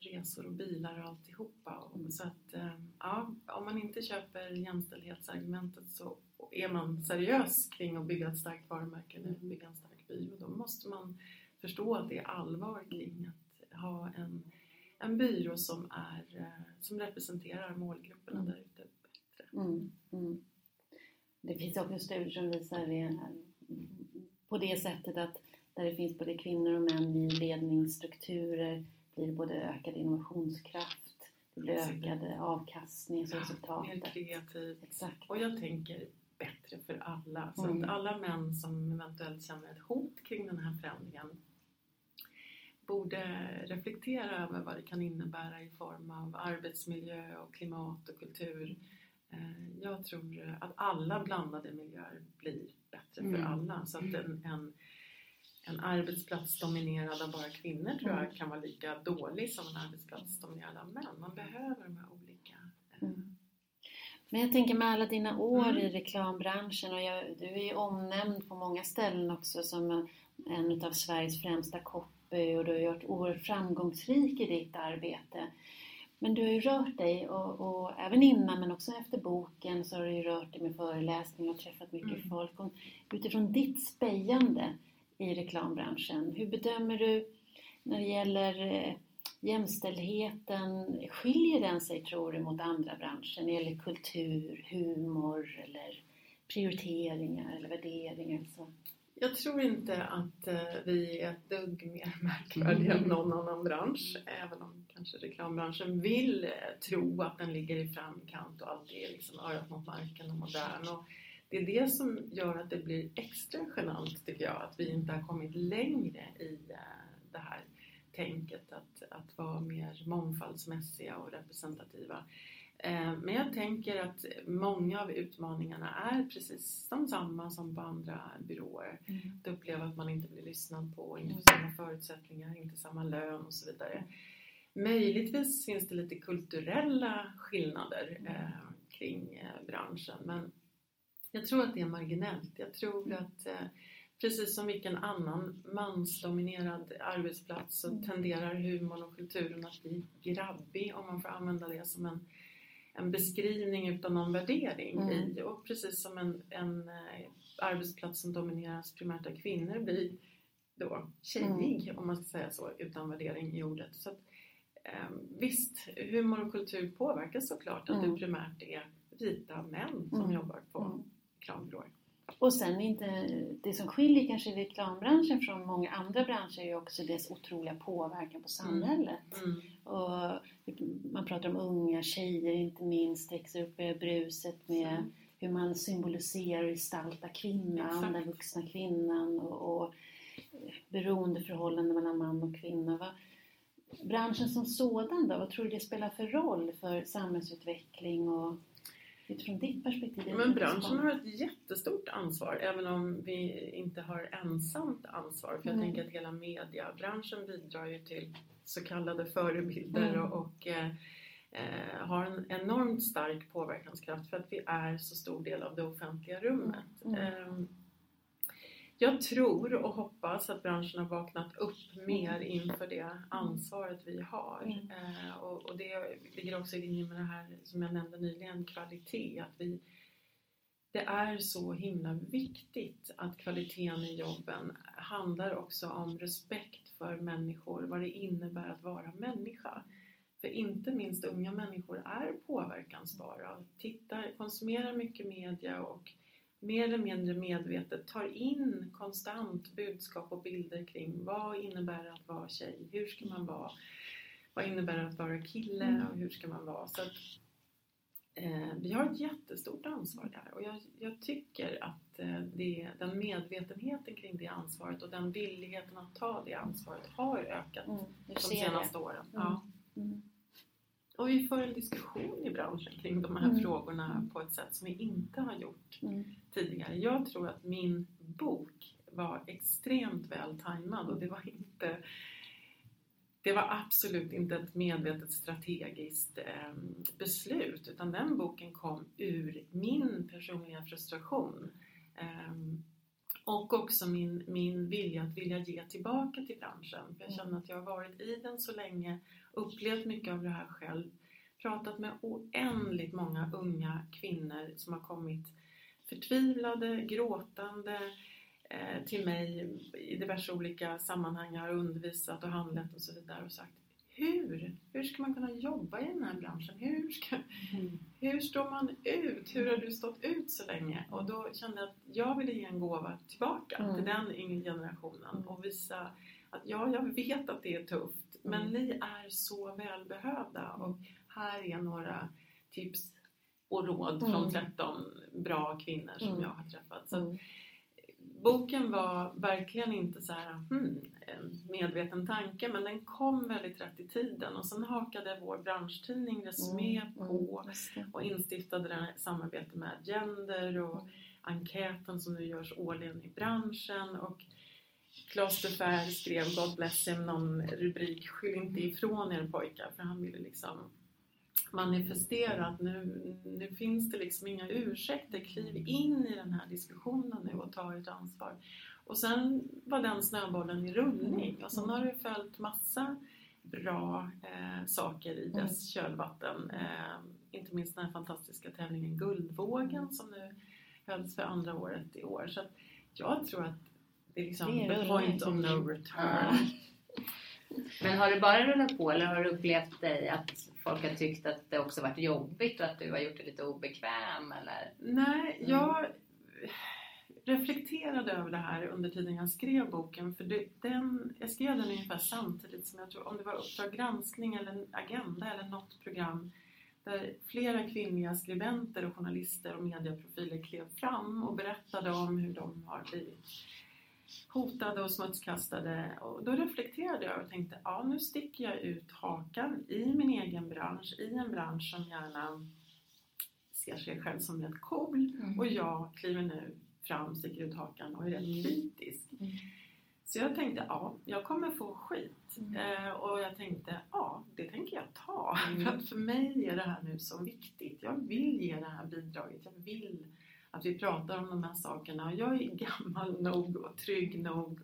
resor och bilar och alltihopa. Och så att, eh, ja, om man inte köper jämställdhetsargumentet så är man seriös kring att bygga ett starkt varumärke eller bygga en stark byrå. Då måste man förstå att det är allvar kring att ha en, en byrå som, är, eh, som representerar målgrupperna där ute. Mm, mm. Det finns också studier som visar det på det sättet att där det finns både kvinnor och män i ledningsstrukturer blir det både ökad innovationskraft, det blir ökad avkastning som resultat. Mer kreativt. Exakt. Och jag tänker bättre för alla. Så Mm. att alla män som eventuellt känner ett hot kring den här förändringen borde reflektera över vad det kan innebära i form av arbetsmiljö och klimat och kultur. Eh, Jag tror att alla blandade miljöer blir bättre för Mm. alla. Så att en, en, en arbetsplats dominerad av bara kvinnor tror jag Mm. kan vara lika dålig som en arbetsplats dominerad av män. Man behöver de här olika eh, Mm. Men jag tänker med alla dina år Mm. i reklambranschen och jag, du är ju omnämnd på många ställen också som en av Sveriges främsta copy och du har varit oerhört framgångsrik i ditt arbete. Men du har ju rört dig och, och även innan men också efter boken så har du ju rört dig med föreläsningar och träffat mycket Mm. folk. Och utifrån ditt spejande i reklambranschen, hur bedömer du när det gäller eh, jämställdheten, skiljer den sig tror du mot andra branscher när det gäller kultur, humor eller prioriteringar eller värderingar? Så. Jag tror inte att eh, vi är ett dugg mer märkvärdiga än någon annan bransch. Även om kanske reklambranschen vill eh, tro att den ligger i framkant och alltid är liksom örat mot marken och modern. Och det är det som gör att det blir extra genant tycker jag, att vi inte har kommit längre i eh, det här tänket att, att vara mer mångfaldsmässiga och representativa. Eh, Men jag tänker att många av utmaningarna är precis de samma som på andra byråer. Att uppleva att man inte blir lyssnad på, inte får samma förutsättningar, inte samma lön och så vidare. Möjligtvis finns det lite kulturella skillnader eh, kring eh, branschen men jag tror att det är marginellt. Jag tror att eh, precis som vilken annan mansdominerad arbetsplats så Mm. tenderar humorn och kulturen att bli grabbig om man får använda det som en, en beskrivning utan någon värdering Mm. i. Och precis som en, en eh, arbetsplats som domineras primärt av kvinnor blir då tjejig om man ska säga så utan värdering i ordet. Så att, eh, visst, humor och kultur påverkas såklart att Mm. det primärt är vita män som Mm. jobbar på Mm. reklambyråer. Och sen inte, det som skiljer kanske reklambranschen från många andra branscher är också dess otroliga påverkan på samhället. Mm. Och man pratar om unga tjejer inte minst, växer upp i bruset med Mm. hur man symboliserar och gestaltar kvinnan, Exakt. den vuxna kvinnan och, och beroendeförhållanden mellan man och kvinna. Va? Branschen som sådan då, vad tror du det spelar för roll för samhällsutveckling och utifrån ditt perspektiv? Men branschen har ett jättestort ansvar även om vi inte har ensamt ansvar. För jag Mm. tänker att hela mediebranschen bidrar ju till så kallade förebilder Mm. och, och eh, eh, har en enormt stark påverkanskraft för att vi är så stor del av det offentliga rummet. Mm. Jag tror och hoppas att branschen har vaknat upp mer inför det ansvaret vi har. Mm. Eh, och, och det ligger också i linje med det här som jag nämnde nyligen, kvalitet. Att vi, det är så himla viktigt att kvaliteten i jobben handlar också om respekt för människor, vad det innebär att vara människa. För inte minst unga människor är påverkansbara, tittar, konsumerar mycket media och mer eller mindre medvetet tar in konstant budskap och bilder kring vad innebär det att vara tjej, hur ska man vara, vad innebär det att vara kille Mm. och hur ska man vara. Så att, eh, vi har ett jättestort ansvar där och jag, jag tycker att eh, det, den medvetenheten kring det ansvaret och den villigheten att ta det ansvaret har ökat Mm, de senaste det. åren. Mm. Ja. Mm. Och vi för en diskussion i branschen kring de här Mm. frågorna på ett sätt som vi inte har gjort Mm. tidigare. Jag tror att min bok var extremt väl tajmad och det var inte det var absolut inte ett medvetet strategiskt eh, beslut utan den boken kom ur min personliga frustration. Eh, och också min, min vilja att vilja ge tillbaka till branschen. För jag känner att jag har varit i den så länge, upplevt mycket av det här själv, pratat med oändligt många unga kvinnor som har kommit förtvivlade, gråtande eh, till mig i diverse olika sammanhang. Jag har undervisat och handlett och så vidare och sagt hur? Hur ska man kunna jobba i den här branschen? Hur, ska, hur står man ut? Hur har du stått ut så länge? Och då kände jag att jag ville ge en gåva tillbaka Mm. till den yngre generationen Mm. och visa att ja, jag vet att det är tufft men Mm. ni är så välbehövda och här är några tips och råd Mm. från 13 bra kvinnor som Mm. jag har träffat. Så Mm. boken var verkligen inte så här hmm, en medveten tanke men den kom väldigt rätt i tiden och sen hakade vår branschtidning Resumé Mm. på och instiftade det här samarbetet med Gender och Mm. enkäten som nu görs årligen i branschen och Fer skrev God bless him någon rubrik Skyll inte ifrån er pojkar för han ville liksom manifestera att nu, nu finns det liksom inga ursäkter. Kliv in i den här diskussionen nu och ta ert ansvar. Och sen var den snöbollen i rullning och sen har det följt massa bra eh, saker i dess kölvatten. Eh, inte minst den här fantastiska tävlingen Guldvågen som nu hölls för andra året i år. Så jag tror att det är liksom Det är the point of no return. Men har du bara rullat på eller har du upplevt dig att folk har tyckt att det också varit jobbigt och att du har gjort det lite obekväm eller? Nej, Mm. jag reflekterade över det här under tiden jag skrev boken. För det, den, jag skrev den ungefär samtidigt som jag tror, om det var Uppdrag granskning eller en Agenda eller något program där flera kvinnliga skribenter och journalister och medieprofiler klev fram och berättade om hur de har blivit hotade och smutskastade. Och då reflekterade jag och tänkte, ja nu sticker jag ut hakan i min egen bransch, i en bransch som gärna ser sig själv som rätt cool. Och jag kliver nu fram, sticker ut hakan och är rätt kritisk. Mm. Så jag tänkte, ja, jag kommer få skit. Mm. Eh, och jag tänkte, ja, det tänker jag ta. Mm. För att för mig är det här nu så viktigt. Jag vill ge det här bidraget. Jag vill att vi pratar om de här sakerna. Och jag är gammal nog och trygg nog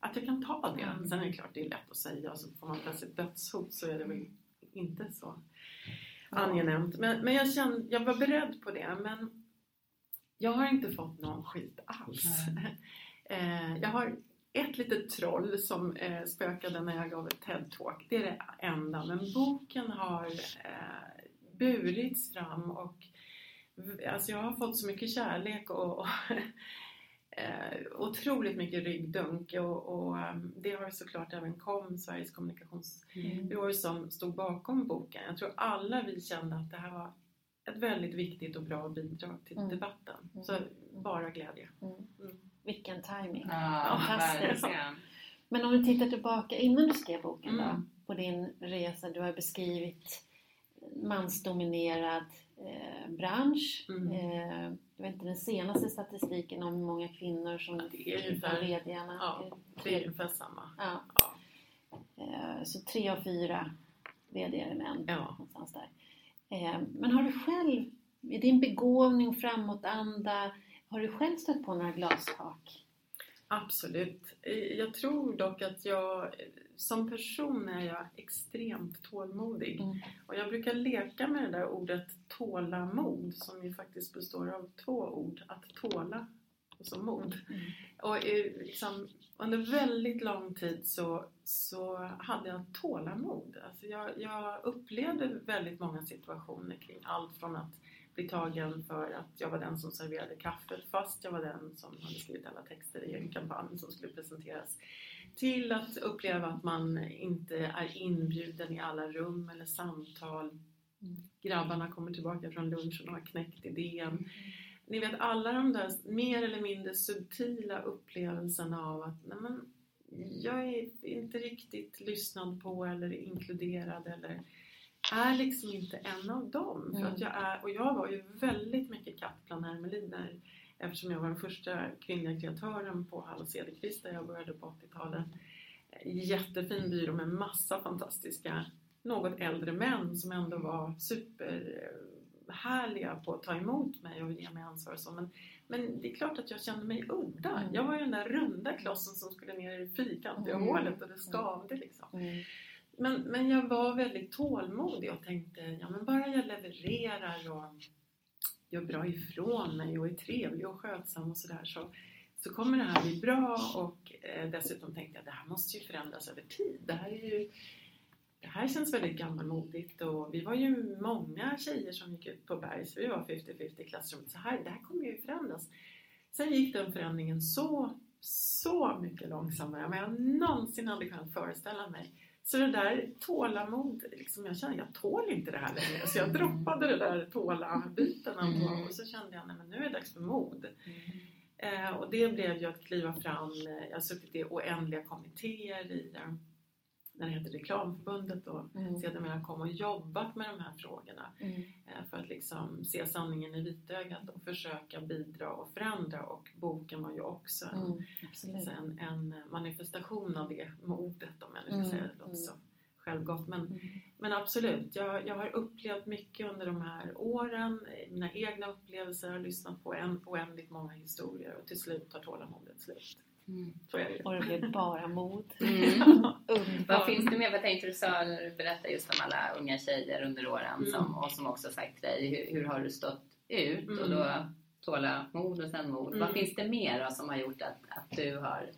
att jag kan ta det. Mm. Sen är det klart, det är lätt att säga. Så får man plötsligt dödshot så är det väl inte så angenämt. Men, men jag, kände, jag var beredd på det. Men jag har inte fått någon skit alls. Eh, jag har ett litet troll som eh, spökade när jag gav ett TED-talk. Det är det enda. Men boken har eh, burits fram och alltså jag har fått så mycket kärlek och, och eh, otroligt mycket ryggdunk och, och eh, det har såklart även KOM, Sveriges kommunikationsbyrå som stod bakom boken. Jag tror alla vi kände att det här var ett väldigt viktigt och bra bidrag till Mm. debatten. Mm. Så bara glädje. Mm. Mm. Vilken timing. Ja, Fantastiskt. verkligen. Men om du tittar tillbaka innan du skrev boken då, Mm. på din resa. Du har beskrivit mansdominerad eh, bransch. Mm. Eh, jag vet inte den senaste statistiken om hur många kvinnor som Ja, det är är ungefär- VDarna. ja, Det är ungefär samma. Ja. Ja. Eh, så tre av fyra VD är män. Ja. Någonstans där. Eh, men har du själv, i din begåvning och framåtanda, har du själv stött på några glastak? Absolut. Eh, Jag tror dock att jag som person är jag extremt tålmodig. Mm. Och jag brukar leka med det där ordet tålamod som ju faktiskt består av två ord. Att tåla och så mod. Mm. Och eh, liksom, under väldigt lång tid så, så hade jag tålamod. Alltså jag, jag upplevde väldigt många situationer kring allt från att bli tagen för att jag var den som serverade kaffet fast jag var den som hade skrivit alla texter i en kampanj som skulle presenteras. Till att uppleva att man inte är inbjuden i alla rum eller samtal. Mm. Grabbarna kommer tillbaka från lunchen och har knäckt idén. Ni vet alla de där mer eller mindre subtila upplevelserna av att nej men, jag är inte riktigt lyssnad på eller inkluderad eller är liksom inte en av dem. För Mm. att jag är, och jag var ju väldigt mycket katt bland hermeliner eftersom jag var den första kvinnliga kreatören på Hall och Cederqvist där jag började på 80-talet. Jättefin byrå med massa fantastiska, något äldre män som ändå var superhärliga på att ta emot mig och ge mig ansvar och så. Men, men det är klart att jag kände mig udda. Mm. Jag var ju den där runda klossen som skulle ner i det fyrkantiga Mm. hålet och det skavde liksom. Mm. Men, men jag var väldigt tålmodig och tänkte, ja men bara jag levererar och gör bra ifrån mig och är trevlig och skötsam och sådär så, så kommer det här bli bra och eh, dessutom tänkte jag det här måste ju förändras över tid. Det här är ju det här känns väldigt gammalmodigt och vi var ju många tjejer som gick ut på Bergs, vi var 50-50 i klassrummet, så här, det här kommer ju förändras. Sen gick den förändringen så, så mycket långsammare än jag någonsin hade kunnat föreställa mig. Så det där tålamod, liksom jag kände jag tål inte det här längre. Så jag droppade det där tåla-biten mm. och så kände jag, men nu är det dags för mod. Mm. Eh, och det blev ju att kliva fram, jag har suttit i oändliga kommittéer i eh, när det heter Reklamförbundet och mm. sedermera kom och jobbat med de här frågorna mm. Eh, för att liksom se sanningen i vitögat och försöka bidra och förändra och boken var ju också en, mm, en, en manifestation av det modet om jag nu ska mm, säga det. låter så självgott men, mm. men absolut, jag, jag har upplevt mycket under de här åren, mina egna upplevelser, har lyssnat på en, oändligt många historier och till slut tar tålamodet slut. Mm. Och det blir bara mod. Mm. Vad finns det mer? Vad tänkte du sa när du berättade just om alla unga tjejer under åren mm. som, och som också sagt till dig, hur, hur har du stått ut? Och då mm. tåla mod och sen mod. Vad mm. finns det mer då, som har gjort att, att, du har,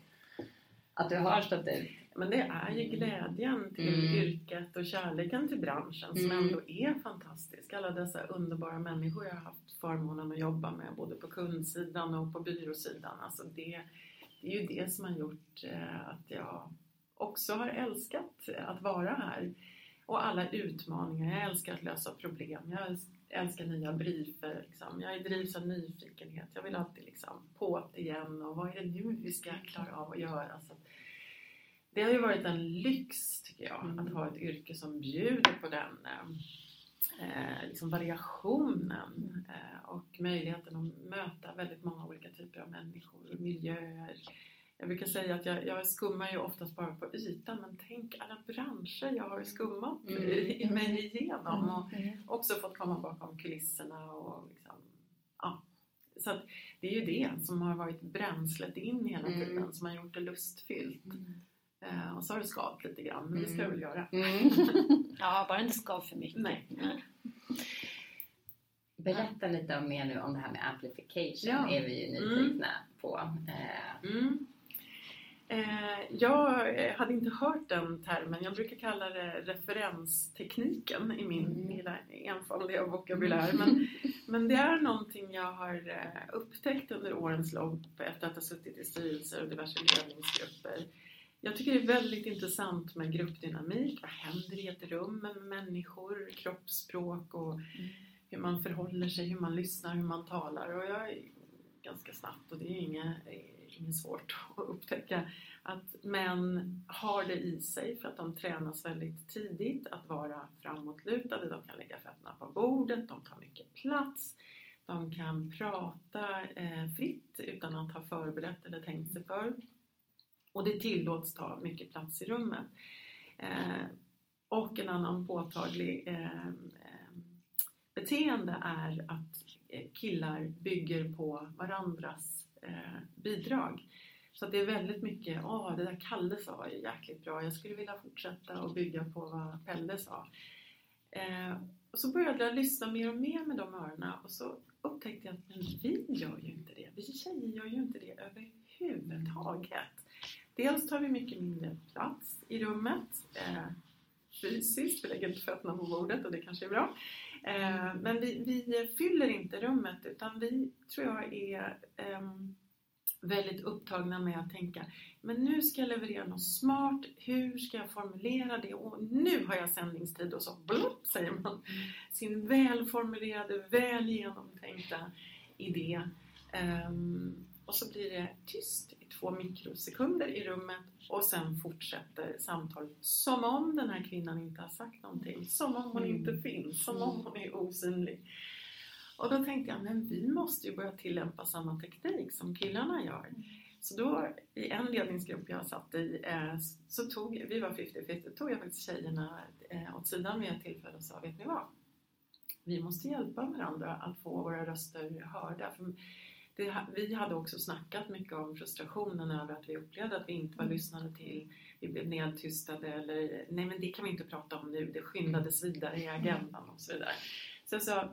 att du har stått ut? Men det är ju glädjen till mm. yrket och kärleken till branschen som ändå är fantastisk. Alla dessa underbara människor jag har haft förmånen att jobba med både på kundsidan och på byråsidan. Alltså det, det är ju det som har gjort eh, att jag också har älskat att vara här. Och alla utmaningar. Jag älskar att lösa problem. Jag älskar nya briefer. Liksom. Jag drivs av nyfikenhet. Jag vill alltid liksom på igen och vad är det nu vi ska klara av att göra? Så det har ju varit en lyx tycker jag, mm. att ha ett yrke som bjuder på den eh, liksom variationen mm. eh, och möjligheten att möta väldigt många olika typer av människor och miljöer. Jag brukar säga att jag, jag skummar ju oftast bara på ytan men tänk alla branscher jag har skummat mm. i, mig igenom mm. och mm. också fått komma bakom kulisserna och liksom, ja. Så att det är ju det som har varit bränslet in hela mm. tiden som har gjort det lustfyllt. Mm. Eh, och så har det skavt lite grann, men det ska det väl göra. Mm. ja, bara inte skav för mycket. Nej. Berätta lite mer nu om det här med amplification, ja. är vi ju nyfikna mm. på. Eh. Mm. Eh, jag hade inte hört den termen. Jag brukar kalla det referenstekniken i min mm. lilla enfaldiga vokabulär. Men, men det är någonting jag har eh, upptäckt under årens lopp efter att ha suttit i styrelser och diverse ledningsgrupper. Jag tycker det är väldigt intressant med gruppdynamik. Vad händer i ett rum med människor, kroppsspråk och mm. hur man förhåller sig, hur man lyssnar, hur man talar. Och jag är ganska snabbt och det är inget, inget svårt att upptäcka att män har det i sig för att de tränas väldigt tidigt att vara framåtlutade. De kan lägga fötterna på bordet, de tar mycket plats. De kan prata eh, fritt utan att ha förberett eller tänkt sig för. Och det tillåts ta mycket plats i rummet. Eh, och en annan påtaglig eh, eh beteende är att eh, killar bygger på varandras eh, bidrag. Så det är väldigt mycket, åh det där Kalle sa var ju jäkligt bra, jag skulle vilja fortsätta och bygga på vad Pelle sa. Eh, och så började jag lyssna mer och mer med de öronen och så upptäckte jag att men vi gör ju inte det. Vi tjejer gör ju inte det överhuvudtaget. Dels tar vi mycket mindre plats i rummet eh, fysiskt, vi lägger inte fötterna på bordet och det kanske är bra. Eh, men vi, vi, fyller inte rummet utan vi, tror jag, är eh, väldigt upptagna med att tänka men nu ska jag leverera något smart, hur ska jag formulera det och nu har jag sändningstid och så blupp säger man sin välformulerade, väl genomtänkta idé. Um, och så blir det tyst två mikrosekunder i rummet och sen fortsätter samtalet som om den här kvinnan inte har sagt någonting, som om hon mm. inte finns, som om hon är osynlig. Och då tänkte jag, men vi måste ju börja tillämpa samma teknik som killarna gör. Så då i en ledningsgrupp jag satt i eh, så tog, vi var 50-50, tog jag faktiskt tjejerna eh, åt sidan vid ett tillfälle och sa, vet ni vad? Vi måste hjälpa varandra att få våra röster hörda. För det, vi hade också snackat mycket om frustrationen över att vi upplevde att vi inte var lyssnade till. Vi blev nedtystade eller nej men det kan vi inte prata om nu, det skyndades vidare i agendan och så vidare. Så jag sa,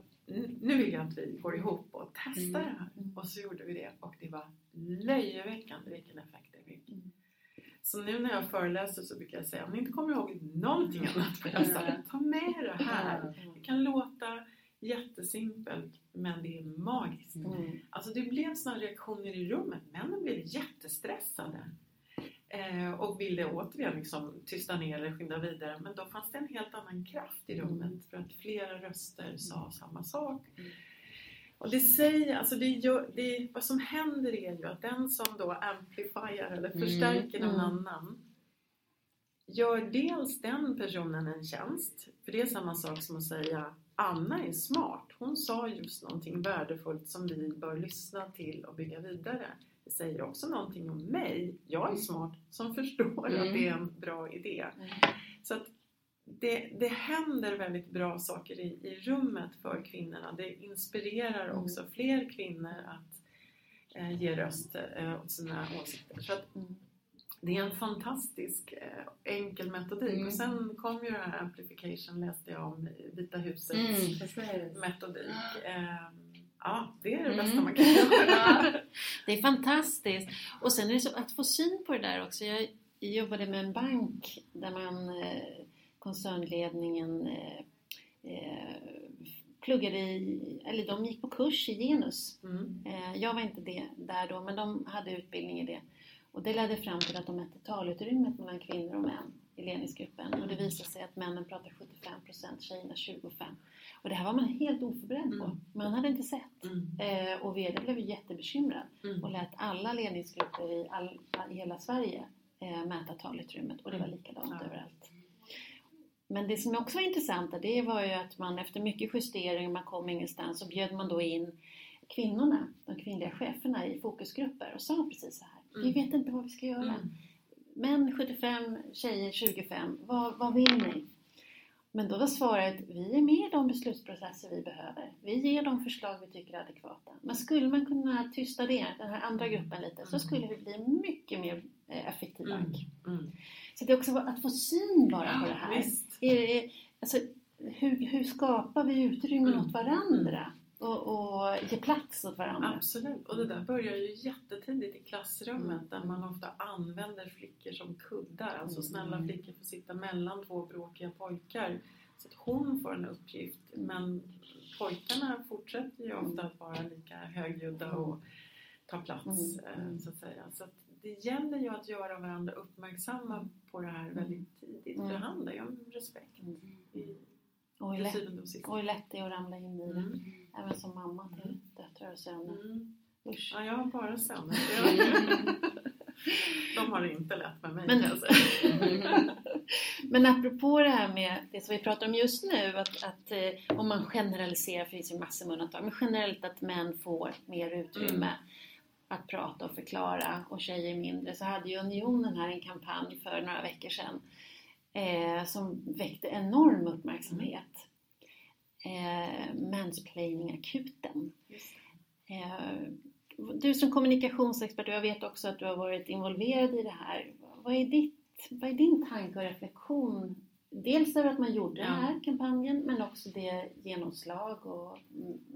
nu vill jag att vi går ihop och testar det här. Och så gjorde vi det och det var löjeväckande vilken effekt det fick. Så nu när jag föreläser så brukar jag säga om ni inte kommer ihåg någonting annat vad jag sagt, ta med det här. Det kan låta jättesimpelt men det är magiskt. Mm. Alltså det blev sådana reaktioner i rummet. Männen blev jättestressade. Eh, och ville återigen liksom tysta ner eller skynda vidare. Men då fanns det en helt annan kraft i rummet för att flera röster sa samma sak. Mm. Och det säger, alltså det gör, det, vad som händer är ju att den som då amplifierar eller förstärker någon Mm. annan gör dels den personen en tjänst. För det är samma sak som att säga Anna är smart. Hon sa just någonting värdefullt som vi bör lyssna till och bygga vidare. Det säger också någonting om mig. Jag är smart som förstår att det är en bra idé. Mm. Så att det, det händer väldigt bra saker i, i rummet för kvinnorna. Det inspirerar Mm. också fler kvinnor att eh, ge röst eh, åt sina åsikter. Så att Mm. Det är en fantastisk eh, enkel metodik. Mm. Och sen kom ju det här amplification läste jag om Vita husets Mm, metodik. Ehm, ja, det är det Mm. bästa man kan göra. Det är fantastiskt. Och sen är det så att få syn på det där också. Jag jobbade med en bank där man eh, koncernledningen eh, pluggade i, eller de gick på kurs i genus. Mm. Jag var inte det, där då, men de hade utbildning i det. Och det ledde fram till att de mätte talutrymmet mellan kvinnor och män i ledningsgruppen. Och det visade sig att männen pratar 75%, tjejerna 25%. Och det här var man helt oförberedd på. Mm. Man hade inte sett. Mm. Eh, och VD blev jättebekymrad Mm. och lät alla ledningsgrupper i, all, i hela Sverige eh, mäta talutrymmet och det var likadant Ja. överallt. Men det som också var intressant det var ju att man efter mycket justeringar, man kom ingenstans, så bjöd man då in kvinnorna, de kvinnliga cheferna i fokusgrupper och sa precis så här. Vi Mm. vet inte vad vi ska göra. Mm. Män 75, tjejer 25. Vad, vad vill ni? Men då var svaret, vi är med i de beslutsprocesser vi behöver. Vi ger de förslag vi tycker är adekvata. Men skulle man kunna tysta det, den här andra gruppen lite, så skulle vi bli mycket mer eh, effektiv Mm. bank. Mm. Så det är också att få syn bara på det här. Det, alltså, hur, hur skapar vi utrymme Mm. åt varandra? Och, och ge plats åt varandra? Absolut, och det där börjar ju jättetidigt i klassrummet Mm. där man ofta använder flickor som kuddar. Alltså Mm. snälla flickor får sitta mellan två bråkiga pojkar så att hon får en uppgift. Men pojkarna fortsätter ju ofta att vara lika högljudda och ta plats Mm. eh, så att säga. Så att det gäller ju att göra varandra uppmärksamma på det här väldigt tidigt. För det Mm. handlar ju om respekt Mm. i Och hur lätt, och hur lätt det är att ramla in i det. Mm. Även som mamma till döttrar och söner. Mm. Usch. Ja, jag har bara söner. De har det inte lätt med mig Men- säga. Men apropå det här med det som vi pratar om just nu, att, att eh, om man generaliserar, för det finns ju massor med undantag, men generellt att män får mer utrymme att prata och förklara och tjejer mindre, så hade ju Unionen här en kampanj för några veckor sedan eh, som väckte enorm uppmärksamhet. Eh, Mansplaining-akuten. Eh, du som kommunikationsexpert, och jag vet också att du har varit involverad i det här. Vad är, ditt, vad är din tanke och reflektion? Dels över att man gjorde Ja. den här kampanjen, men också det genomslag och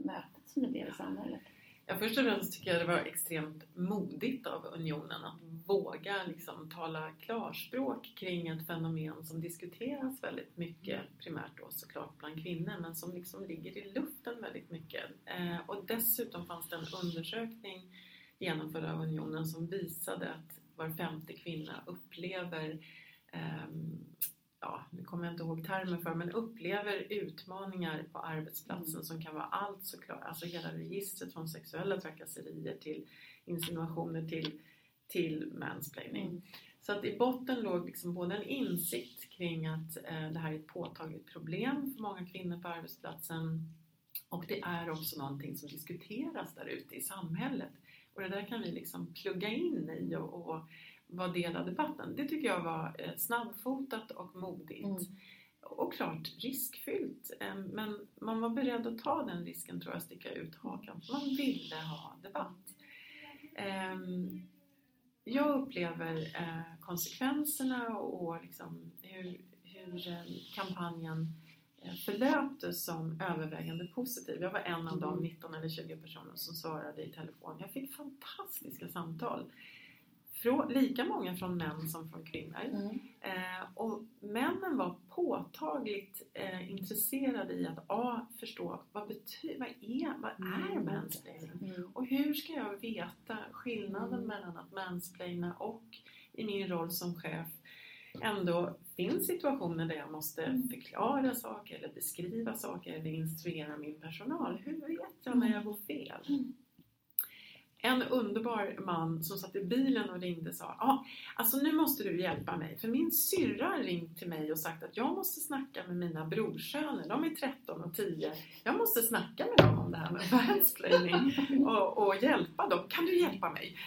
mötet som det blev i samhället. Ja, först och främst tycker jag det var extremt modigt av Unionen att våga liksom tala klarspråk kring ett fenomen som diskuteras väldigt mycket, primärt då såklart bland kvinnor, men som liksom ligger i luften väldigt mycket. Eh, och dessutom fanns det en undersökning genomförd av Unionen som visade att var femte kvinna upplever eh, ja, nu kommer jag inte ihåg termen för, men upplever utmaningar på arbetsplatsen som kan vara allt såklart, alltså hela registret från sexuella trakasserier till insinuationer till, till mansplaining. Mm. Så att i botten låg liksom både en insikt kring att eh, det här är ett påtagligt problem för många kvinnor på arbetsplatsen och det är också någonting som diskuteras där ute i samhället. Och det där kan vi liksom plugga in i och, och vara del av debatten. Det tycker jag var eh, snabbfotat och modigt. Mm. Och klart riskfyllt. Eh, Men man var beredd att ta den risken tror jag, sticka ut hakan. Man ville ha debatt. Ehm, Jag upplever eh, konsekvenserna och liksom hur, hur eh, kampanjen förlöpte som övervägande positiv. Jag var en av de 19 eller 20 personer som svarade i telefon. Jag fick fantastiska samtal Frå, lika många från män som från kvinnor. Mm. Eh, och männen var påtagligt eh, intresserade i att A. Förstå vad, bety- vad är, vad är Mm. mansplaining? Mm. Och hur ska jag veta skillnaden Mm. mellan att mansplaina och i min roll som chef ändå finns situationer där jag måste Mm. förklara saker eller beskriva saker eller instruera min personal. Hur vet jag när jag går fel? Mm. En underbar man som satt i bilen och ringde sa ah, alltså nu måste du hjälpa mig för min syrra har ringt till mig och sagt att jag måste snacka med mina brorsöner, de är 13 och 10. Jag måste snacka med dem om det här med mansplaining och, och hjälpa dem. Kan du hjälpa mig?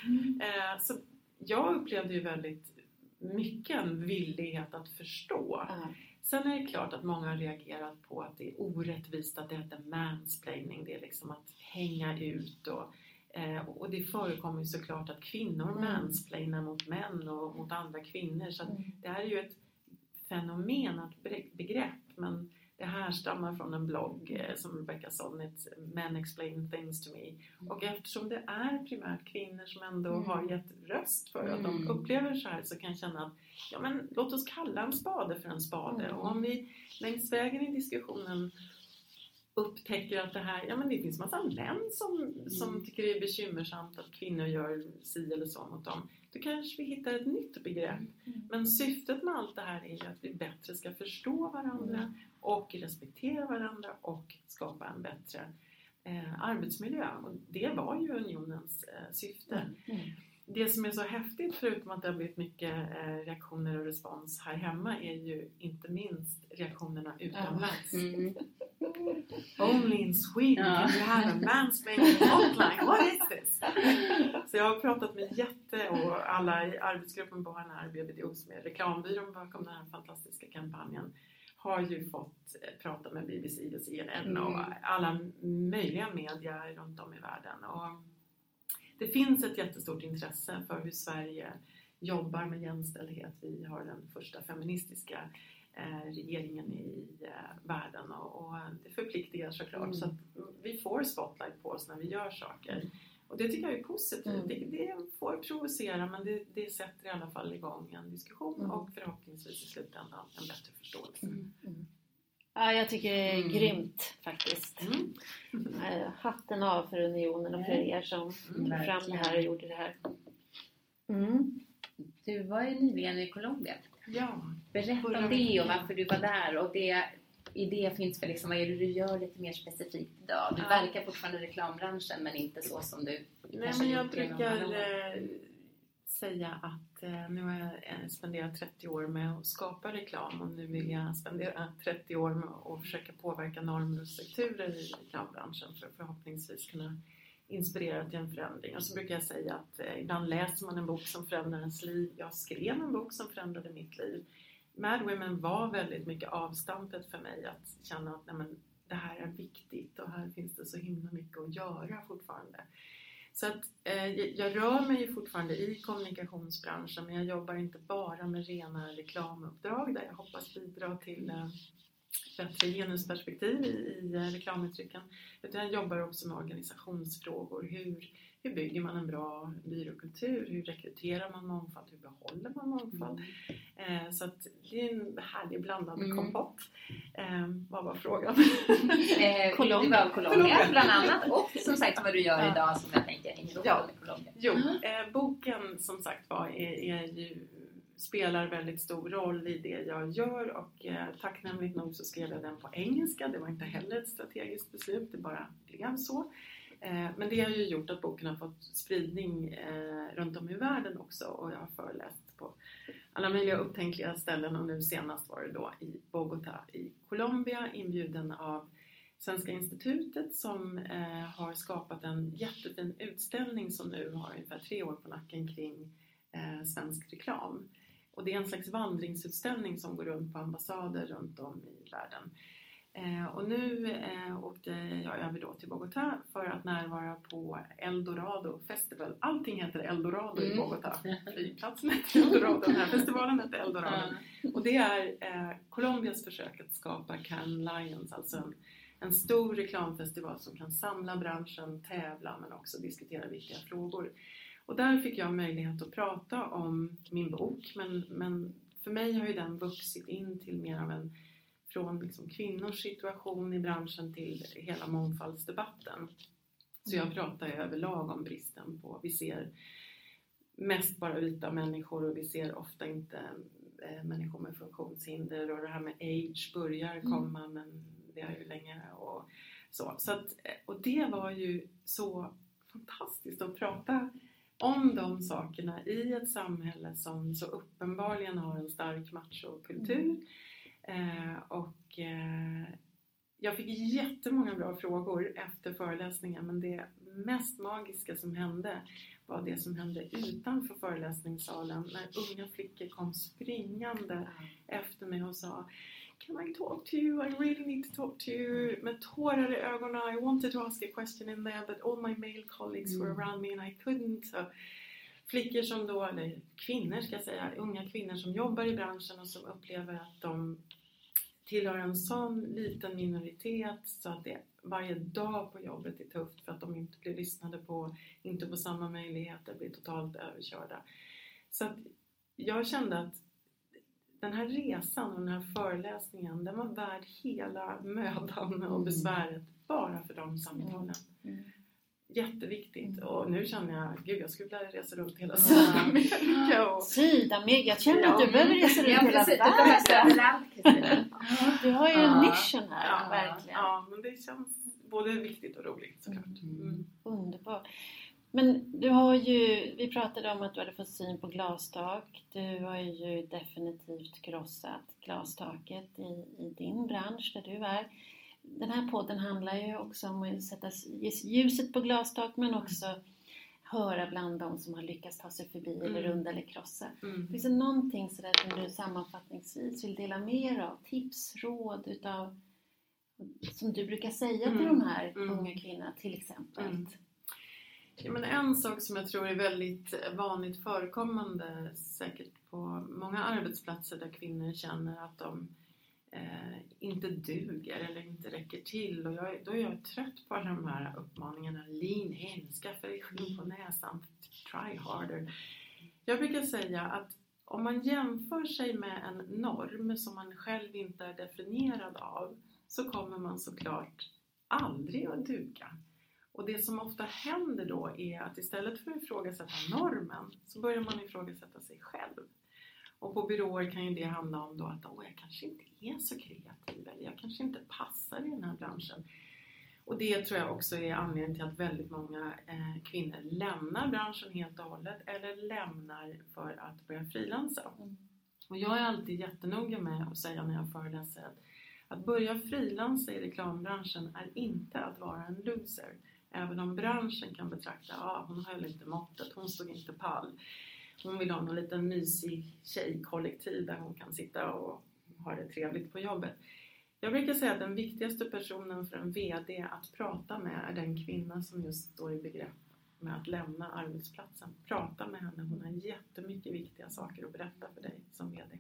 Eh, så jag upplevde ju väldigt mycket en villighet att förstå. Ja. Sen är det klart att många har reagerat på att det är orättvist att det heter mansplaining. Det är liksom att hänga ut och, eh, och det förekommer ju såklart att kvinnor Mm. mansplainar mot män och mot andra kvinnor. Så Mm. det här är ju ett fenomen, ett begrepp. Men det här stammar från en blogg eh, som Rebecca Solnit, Men Explain Things to Me. Och eftersom det är primärt kvinnor som ändå Mm. har gett röst för att de Mm. upplever så här så kan jag känna att ja, men låt oss kalla en spade för en spade. Mm. Och om vi längs vägen i diskussionen upptäcker att det här, ja men det finns massa män som, som Mm. tycker det är bekymmersamt att kvinnor gör si eller så mot dem. Då kanske vi hittar ett nytt begrepp. Mm. Men syftet med allt det här är ju att vi bättre ska förstå varandra och respektera varandra och skapa en bättre eh, arbetsmiljö. Och det var ju unionens eh, syfte. Mm. Det som är så häftigt, förutom att det har blivit mycket eh, reaktioner och respons här hemma, är ju inte minst reaktionerna utomlands. Only in Sweden Ja. can you have a mansplaining hotline. What is this? Så jag har pratat med jätte och alla i arbetsgruppen på HNR BBDO som är reklambyrån bakom den här fantastiska kampanjen har ju fått eh, prata med BBC och CNN och Mm. alla möjliga media runt om i världen. Och det finns ett jättestort intresse för hur Sverige jobbar med jämställdhet. Vi har den första feministiska regeringen i eh, världen och, det förpliktigar såklart. Mm. Så att vi får spotlight på oss när vi gör saker. Och det tycker jag är positivt. Mm. Det, det får provocera men det, det sätter i alla fall igång en diskussion Mm. och förhoppningsvis i slutändan en bättre förståelse. Mm. Ja, jag tycker det är Mm. grymt faktiskt. Mm. Eh, Hatten av för unionen och för er som Mm, tog fram det här och gjorde det här. Mm. Du var ju nyligen i Colombia. Ja, Berätta om det och varför du var där. Och det, I det finns väl liksom, vad är det du gör lite mer specifikt idag? Du Ja. verkar fortfarande i reklambranschen men inte så som du Nej, men jag brukar eh, säga att eh, nu har jag eh, spenderat 30 år med att skapa reklam och nu vill jag spendera 30 år med att försöka påverka normer och strukturer i reklambranschen för att förhoppningsvis kunna inspirera till en förändring. Och så brukar jag säga att eh, ibland läser man en bok som förändrar ens liv. Jag skrev en bok som förändrade mitt liv. Mad Women var väldigt mycket avstampet för mig att känna att nej, men, det här är viktigt och här finns det så himla mycket att göra fortfarande. Så att eh, jag rör mig ju fortfarande i kommunikationsbranschen men jag jobbar inte bara med rena reklamuppdrag där jag hoppas bidra till eh, bättre genusperspektiv i, i eh, reklamuttrycken. Utan jag jobbar också med organisationsfrågor. Hur, hur bygger man en bra byråkultur? Hur rekryterar man mångfald? Hur behåller man mångfald? Mm. Eh, så att det är en härlig blandad Mm. kompott. Eh, vad var frågan? Eh, Colombia. Det var Colombia bland annat och som sagt vad du gör Ja. idag som jag tänker hänger Ja. med Colombia. Jo, eh, boken som sagt var är, är ju, spelar väldigt stor roll i det jag gör och eh, tacknämligt nog så skrev jag den på engelska. Det var inte heller ett strategiskt beslut, det bara blev så. Eh, men det har ju gjort att boken har fått spridning eh, runt om i världen också och jag har föreläst på alla möjliga upptänkliga ställen och nu senast var det då i Bogotá i Colombia inbjuden av Svenska institutet som eh, har skapat en jättefin utställning som nu har ungefär tre år på nacken kring eh, svensk reklam. Och det är en slags vandringsutställning som går runt på ambassader runt om i världen. Eh, och nu eh, åkte jag över då till Bogotá för att närvara på Eldorado Festival. Allting heter Eldorado i Mm. Bogotá. Flygplatsen heter Eldorado, den här festivalen heter Eldorado. Och det är eh, Colombias försök att skapa Cannes Lions, alltså en, en stor reklamfestival som kan samla branschen, tävla men också diskutera viktiga frågor. Och där fick jag möjlighet att prata om min bok men, men för mig har ju den vuxit in till mer av en från liksom kvinnors situation i branschen till hela mångfaldsdebatten. Så jag pratar ju överlag om bristen på, vi ser mest bara vita människor och vi ser ofta inte eh, människor med funktionshinder och det här med age börjar Mm. komma men det är ju länge och så. så att, eh, och det var ju så fantastiskt att prata om de sakerna i ett samhälle som så uppenbarligen har en stark machokultur. Eh, och eh, jag fick jättemånga bra frågor efter föreläsningen men det mest magiska som hände var det som hände utanför föreläsningssalen när unga flickor kom springande efter mig och sa Can I talk to you? I really need to talk to you. Med tårar i ögonen. I wanted to ask a question in there but all my male colleagues were Mm. around me and I couldn't. Så flickor som då, eller kvinnor ska jag säga, unga kvinnor som jobbar i branschen och som upplever att de tillhör en sån liten minoritet så att det varje dag på jobbet är tufft för att de inte blir lyssnade på, inte får samma möjligheter, blir totalt överkörda. Så att jag kände att den här resan och den här föreläsningen den var värd hela mödan och Mm. besväret bara för de samtalen. Mm. Jätteviktigt och nu känner jag, gud jag skulle vilja resa runt hela. Sydamerika och Sydamerika, jag känner att du behöver resa runt hela världen. Du har ju en Ja. mission här, Ja, verkligen. Ja, men det känns både viktigt och roligt såklart. Mm. Mm. Underbart. Men du har ju, vi pratade om att du hade fått syn på glastak. Du har ju definitivt krossat glastaket i, i din bransch där du är. Den här podden handlar ju också om att sätta ljuset på glastak men också höra bland de som har lyckats ta sig förbi eller Mm. runda eller krossa. Mm. Finns det någonting sådär som du sammanfattningsvis vill dela med dig av? Tips, råd utav som du brukar säga till Mm, de här mm. unga kvinnorna till exempel? Mm. Ja, men en sak som jag tror är väldigt vanligt förekommande säkert på många arbetsplatser där kvinnor känner att de eh, inte duger eller inte räcker till. Och jag, då är jag trött på alla de här uppmaningarna. Lean in, skaffa dig skinn på näsan, try harder. Jag brukar säga att om man jämför sig med en norm som man själv inte är definierad av så kommer man såklart aldrig att duga. Och det som ofta händer då är att istället för att ifrågasätta normen så börjar man ifrågasätta sig själv. Och på byråer kan ju det handla om då att Åh, jag kanske inte är så kreativ eller jag kanske inte passar i den här branschen. Och det tror jag också är anledningen till att väldigt många eh, kvinnor lämnar branschen helt och hållet eller lämnar för att börja frilansa. Mm. Och jag är alltid jättenoga med att säga när jag föreläser att att börja frilansa i reklambranschen är inte att vara en loser. Även om branschen kan betrakta, ja hon höll inte måttet, hon stod inte pall. Hon vill ha någon liten mysig tjejkollektiv där hon kan sitta och ha det trevligt på jobbet. Jag brukar säga att den viktigaste personen för en VD att prata med är den kvinna som just står i begrepp med att lämna arbetsplatsen. Prata med henne, hon har jättemycket viktiga saker att berätta för dig som VD.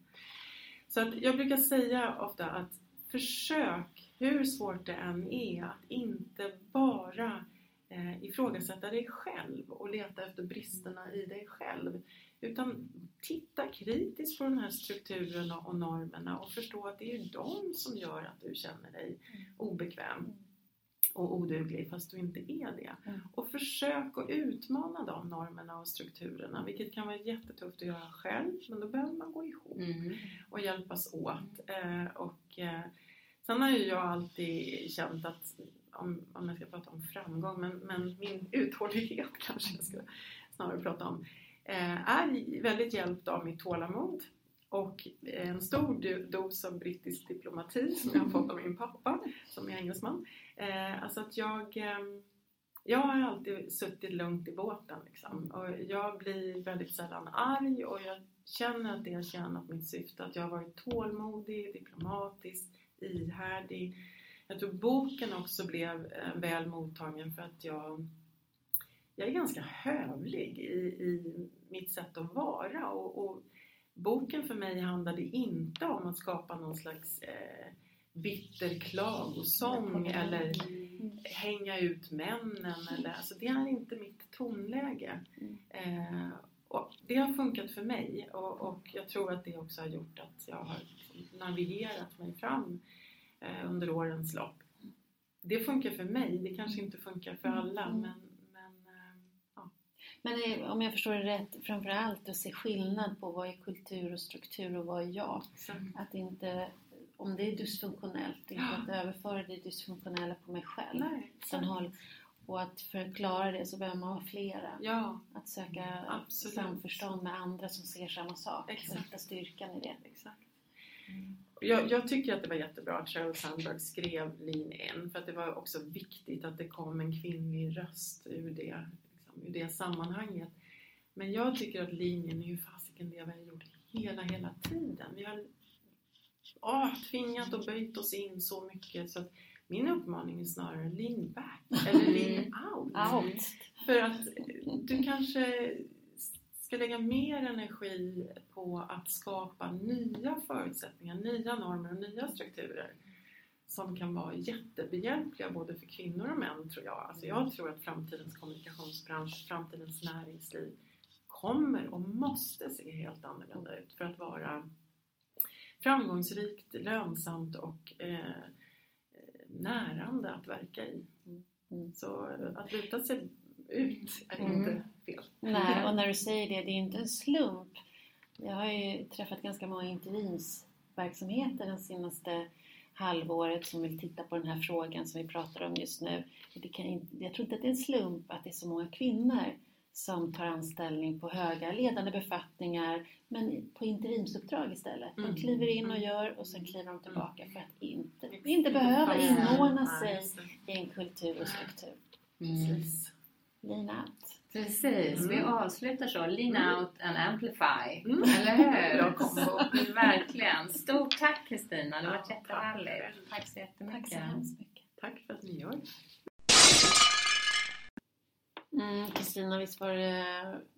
Så att jag brukar säga ofta att försök, hur svårt det än är, att inte bara eh, ifrågasätta dig själv och leta efter bristerna i dig själv. Utan titta kritiskt på den här strukturen och normerna och förstå att det är de som gör att du känner dig obekväm och oduglig fast du inte är det. Mm. Och försök att utmana de normerna och strukturerna vilket kan vara jättetufft att göra själv men då behöver man gå ihop Mm. och hjälpas åt. Eh, och, eh, sen har ju jag alltid känt att, om, om jag ska prata om framgång, men, men min uthållighet kanske jag ska snarare prata om, Eh, är väldigt hjälpt av mitt tålamod och en stor dos av brittisk diplomati som jag har fått av min pappa som är engelsman. Eh, alltså att jag eh, jag har alltid suttit lugnt i båten liksom. och jag blir väldigt sällan arg och jag känner att det har tjänat mitt syfte. Att jag har varit tålmodig, diplomatisk, ihärdig. Jag tror boken också blev väl mottagen för att jag, jag är ganska hövlig i, i mitt sätt att vara. Och, och boken för mig handlade inte om att skapa någon slags eh, bitter klagosång eller mm. hänga ut männen. Eller, alltså det är inte mitt tonläge. Mm. Eh, och det har funkat för mig och, och, jag tror att det också har gjort att jag har navigerat mig fram eh, under årens lopp. Det funkar för mig, det kanske inte funkar för alla Mm. men, men. Men det, om jag förstår det rätt, framförallt att se skillnad på vad är kultur och struktur och vad är jag. Exakt. Att inte, om det är dysfunktionellt, inte att överföra det dysfunktionella på mig själv. Nej, och att för att klara det så behöver man ha flera. Ja, Att söka Absolut. samförstånd med andra som ser samma sak. Och Exakt. hitta styrkan i det. exakt. Jag, jag tycker att det var jättebra att Sheryl Sandberg skrev Lean In för att det var också viktigt att det kom en kvinnlig röst ur det, det sammanhanget. Men jag tycker att In är ju fasiken det vi har gjort hela, hela tiden. Vi har åh, tvingat och böjt oss in så mycket så att min uppmaning är snarare lean back eller lean out. Out. För att du kanske ska lägga mer energi på att skapa nya förutsättningar, nya normer och nya strukturer som kan vara jättebehjälpliga både för kvinnor och män tror jag. Alltså jag tror att framtidens kommunikationsbransch, framtidens näringsliv kommer och måste se helt annorlunda ut för att vara framgångsrikt, lönsamt och eh, närande att verka i. Mm. Så att luta sig ut är Mm. inte fel. Nej, och när du säger det, det är inte en slump. Jag har ju träffat ganska många interimsverksamheter den senaste halvåret som vill titta på den här frågan som vi pratar om just nu. Det kan, jag tror inte att det är en slump att det är så många kvinnor som tar anställning på höga ledande befattningar men på interimsuppdrag istället. De Mm. kliver in och Mm. gör och sen kliver de tillbaka för att inte, inte behöva inordna sig i en kultur och struktur. Mm. Precis. Precis, vi Mm. avslutar så. Lean Mm. out and amplify. Mm. Eller hur? Bra kombo. Verkligen. Stort tack Kristina, det har varit Ja, jättehärligt. tack. Tack så jättemycket. Tack så hemskt mycket. Tack för att ni gör. Mm, Kristina, visst var det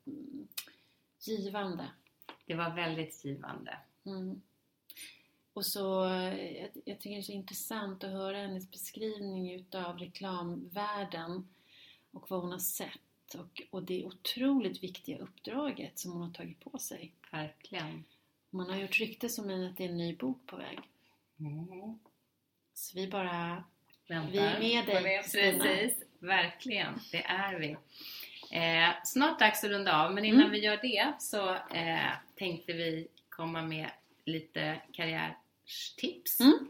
mm, givande? Det var väldigt givande. Mm. Och så, jag, jag tycker det är så intressant att höra hennes beskrivning utav reklamvärlden och vad hon har sett och, och det otroligt viktiga uppdraget som hon har tagit på sig. Verkligen. Man har gjort rykte som en att det är en ny bok på väg. Mm. Så vi bara... Väntar Vi är med dig, det. Precis, verkligen. Det är vi. Eh, snart dags att runda av, men innan Mm. vi gör det så eh, tänkte vi komma med lite karriärstips. Mm.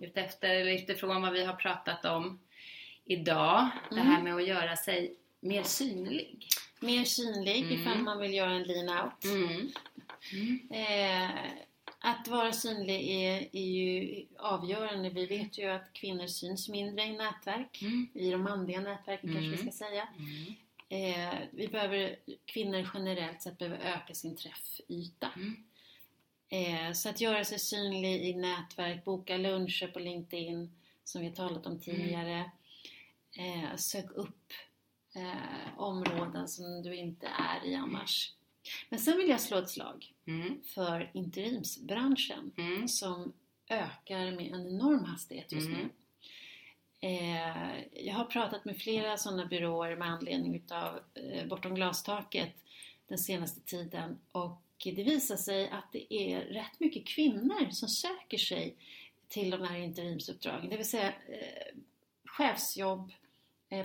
Utefter, eller utifrån vad vi har pratat om idag. Det Mm. här med att göra sig mer synlig. Mer synlig Mm. ifall man vill göra en lean out. Mm. Eh, att vara synlig är, är ju avgörande. Vi vet ju att kvinnor syns mindre i nätverk. Mm. I de manliga nätverken kanske vi ska säga. Mm. Eh, vi behöver, kvinnor generellt sett behöver öka sin träffyta. Mm. Eh, så att göra sig synlig i nätverk, boka luncher på LinkedIn som vi har talat om tidigare. Eh, sök upp eh, områden som du inte är i annars. Men sen vill jag slå ett slag Mm. för interimsbranschen Mm. som ökar med en enorm hastighet just nu. Mm. Eh, jag har pratat med flera sådana byråer med anledning utav eh, Bortom glastaket den senaste tiden och det visar sig att det är rätt mycket kvinnor som söker sig till de här interimsuppdragen. Det vill säga eh, chefsjobb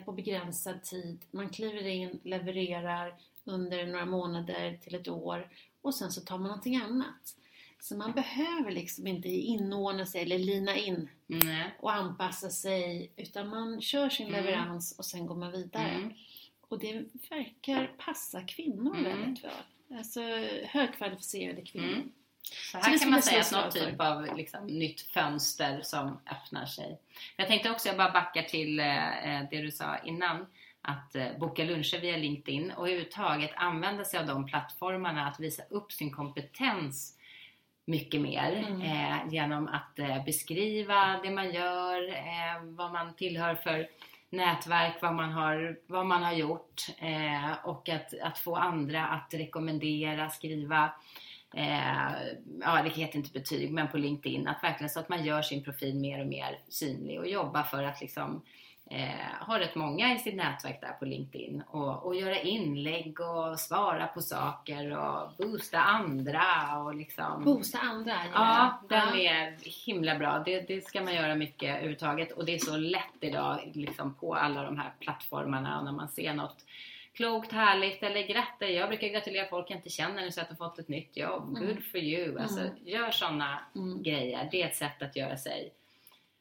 på begränsad tid. Man kliver in, levererar under några månader till ett år och sen så tar man någonting annat. Så man behöver liksom inte inordna sig eller lina in Nej. och anpassa sig utan man kör sin Mm. leverans och sen går man vidare. Mm. Och det verkar passa kvinnor Mm. väldigt väl. Alltså högkvalificerade kvinnor. Så Så här det kan man säga att något typ av liksom, nytt fönster som öppnar sig. Jag tänkte också, jag bara backar till eh, det du sa innan, att eh, boka luncher via LinkedIn och överhuvudtaget använda sig av de plattformarna att visa upp sin kompetens mycket mer Mm. eh, genom att eh, beskriva det man gör, eh, vad man tillhör för nätverk, vad man har, vad man har gjort eh, och att, att få andra att rekommendera, skriva eh, ja det heter inte betyg, men på LinkedIn, att verkligen så att man gör sin profil mer och mer synlig och jobba för att liksom eh, har rätt många i sitt nätverk där på LinkedIn och, och göra inlägg och svara på saker och boosta andra och liksom Boosta andra? Ja, den ja. är himla bra. Det, det, ska man göra mycket överhuvudtaget och det är så lätt idag liksom på alla de här plattformarna när man ser något klokt, härligt eller gratta. Jag brukar gratulera folk jag inte känner så att de fått ett nytt jobb. Mm. Good for you. Alltså, mm. Gör sådana mm. grejer. Det är ett sätt att göra sig,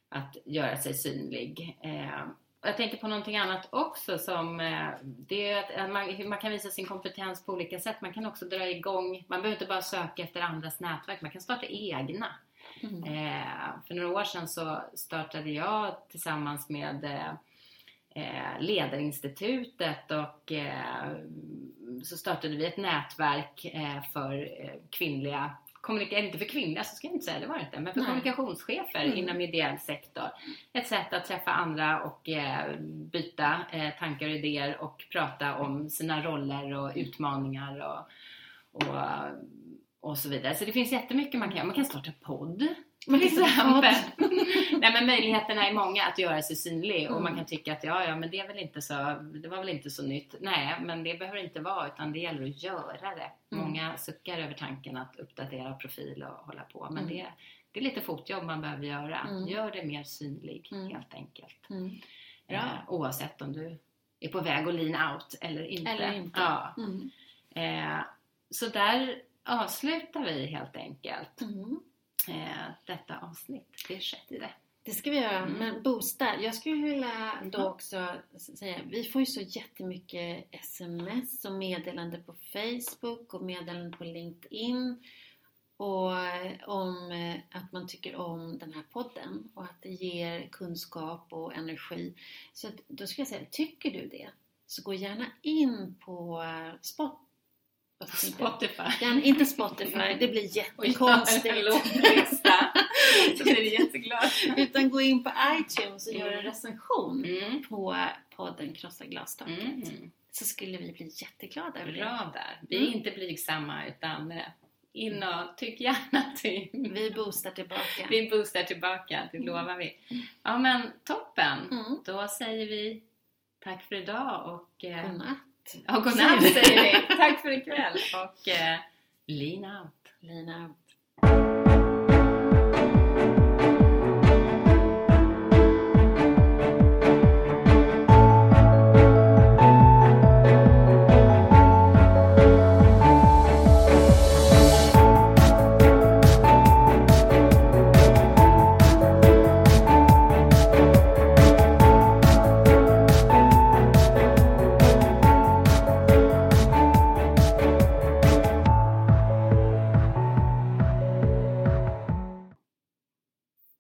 att göra sig synlig. Eh, jag tänker på någonting annat också som eh, det är att man, man, kan visa sin kompetens på olika sätt. Man kan också dra igång, man behöver inte bara söka efter andras nätverk, man kan starta egna. Mm. Eh, för några år sedan så startade jag tillsammans med eh, Ledarinstitutet och eh, så startade vi ett nätverk eh, för kvinnliga inte för kvinnliga, så ska jag inte säga, det var det inte, men för Nej. kommunikationschefer mm. inom ideell sektor. Ett sätt att träffa andra och eh, byta eh, tankar och idéer och prata om sina roller och utmaningar och, och, och så vidare. Så det finns jättemycket man kan göra. Man kan starta podd till exempel. Nej men möjligheterna är många att göra sig synlig mm. och man mm. kan tycka att ja, ja men det är väl inte så, det var väl inte så nytt. Nej, men det behöver inte vara utan det gäller att göra det. Mm. Många suckar över tanken att uppdatera profil och hålla på men mm. det, det är lite fotjobb man behöver göra. Mm. Gör det mer synlig mm. helt enkelt. Eh, oavsett om du är på väg att lean out eller inte. Eller inte. Ja. Eh, så där avslutar vi helt enkelt eh, detta avsnitt, det sjätte. Det ska vi göra, mm. men boosta. Jag skulle vilja då också säga, vi får ju så jättemycket sms och meddelande på Facebook och meddelanden på LinkedIn och eh, om eh, att man tycker om den här podden och att det ger kunskap och energi. Så då skulle jag säga, tycker du det? Så gå gärna in på eh, Spotify Spotify. Den, inte Spotify, det blir jättekonstigt. Och en så blir jätteglad. Utan gå in på iTunes och mm. gör en recension mm. på podden Krossa glastaket. Mm. Så skulle vi bli jätteglada över det. Bra där. Vi är mm. inte blygsamma utan eh, in och tyck gärna till. Vi boostar tillbaka. Vi boostar tillbaka, det mm. lovar vi. Ja men toppen! Mm. Då säger vi tack för idag och eh, godnatt. Ja, godnatt säger vi. Tack för ikväll och eh, lean out. Lean out.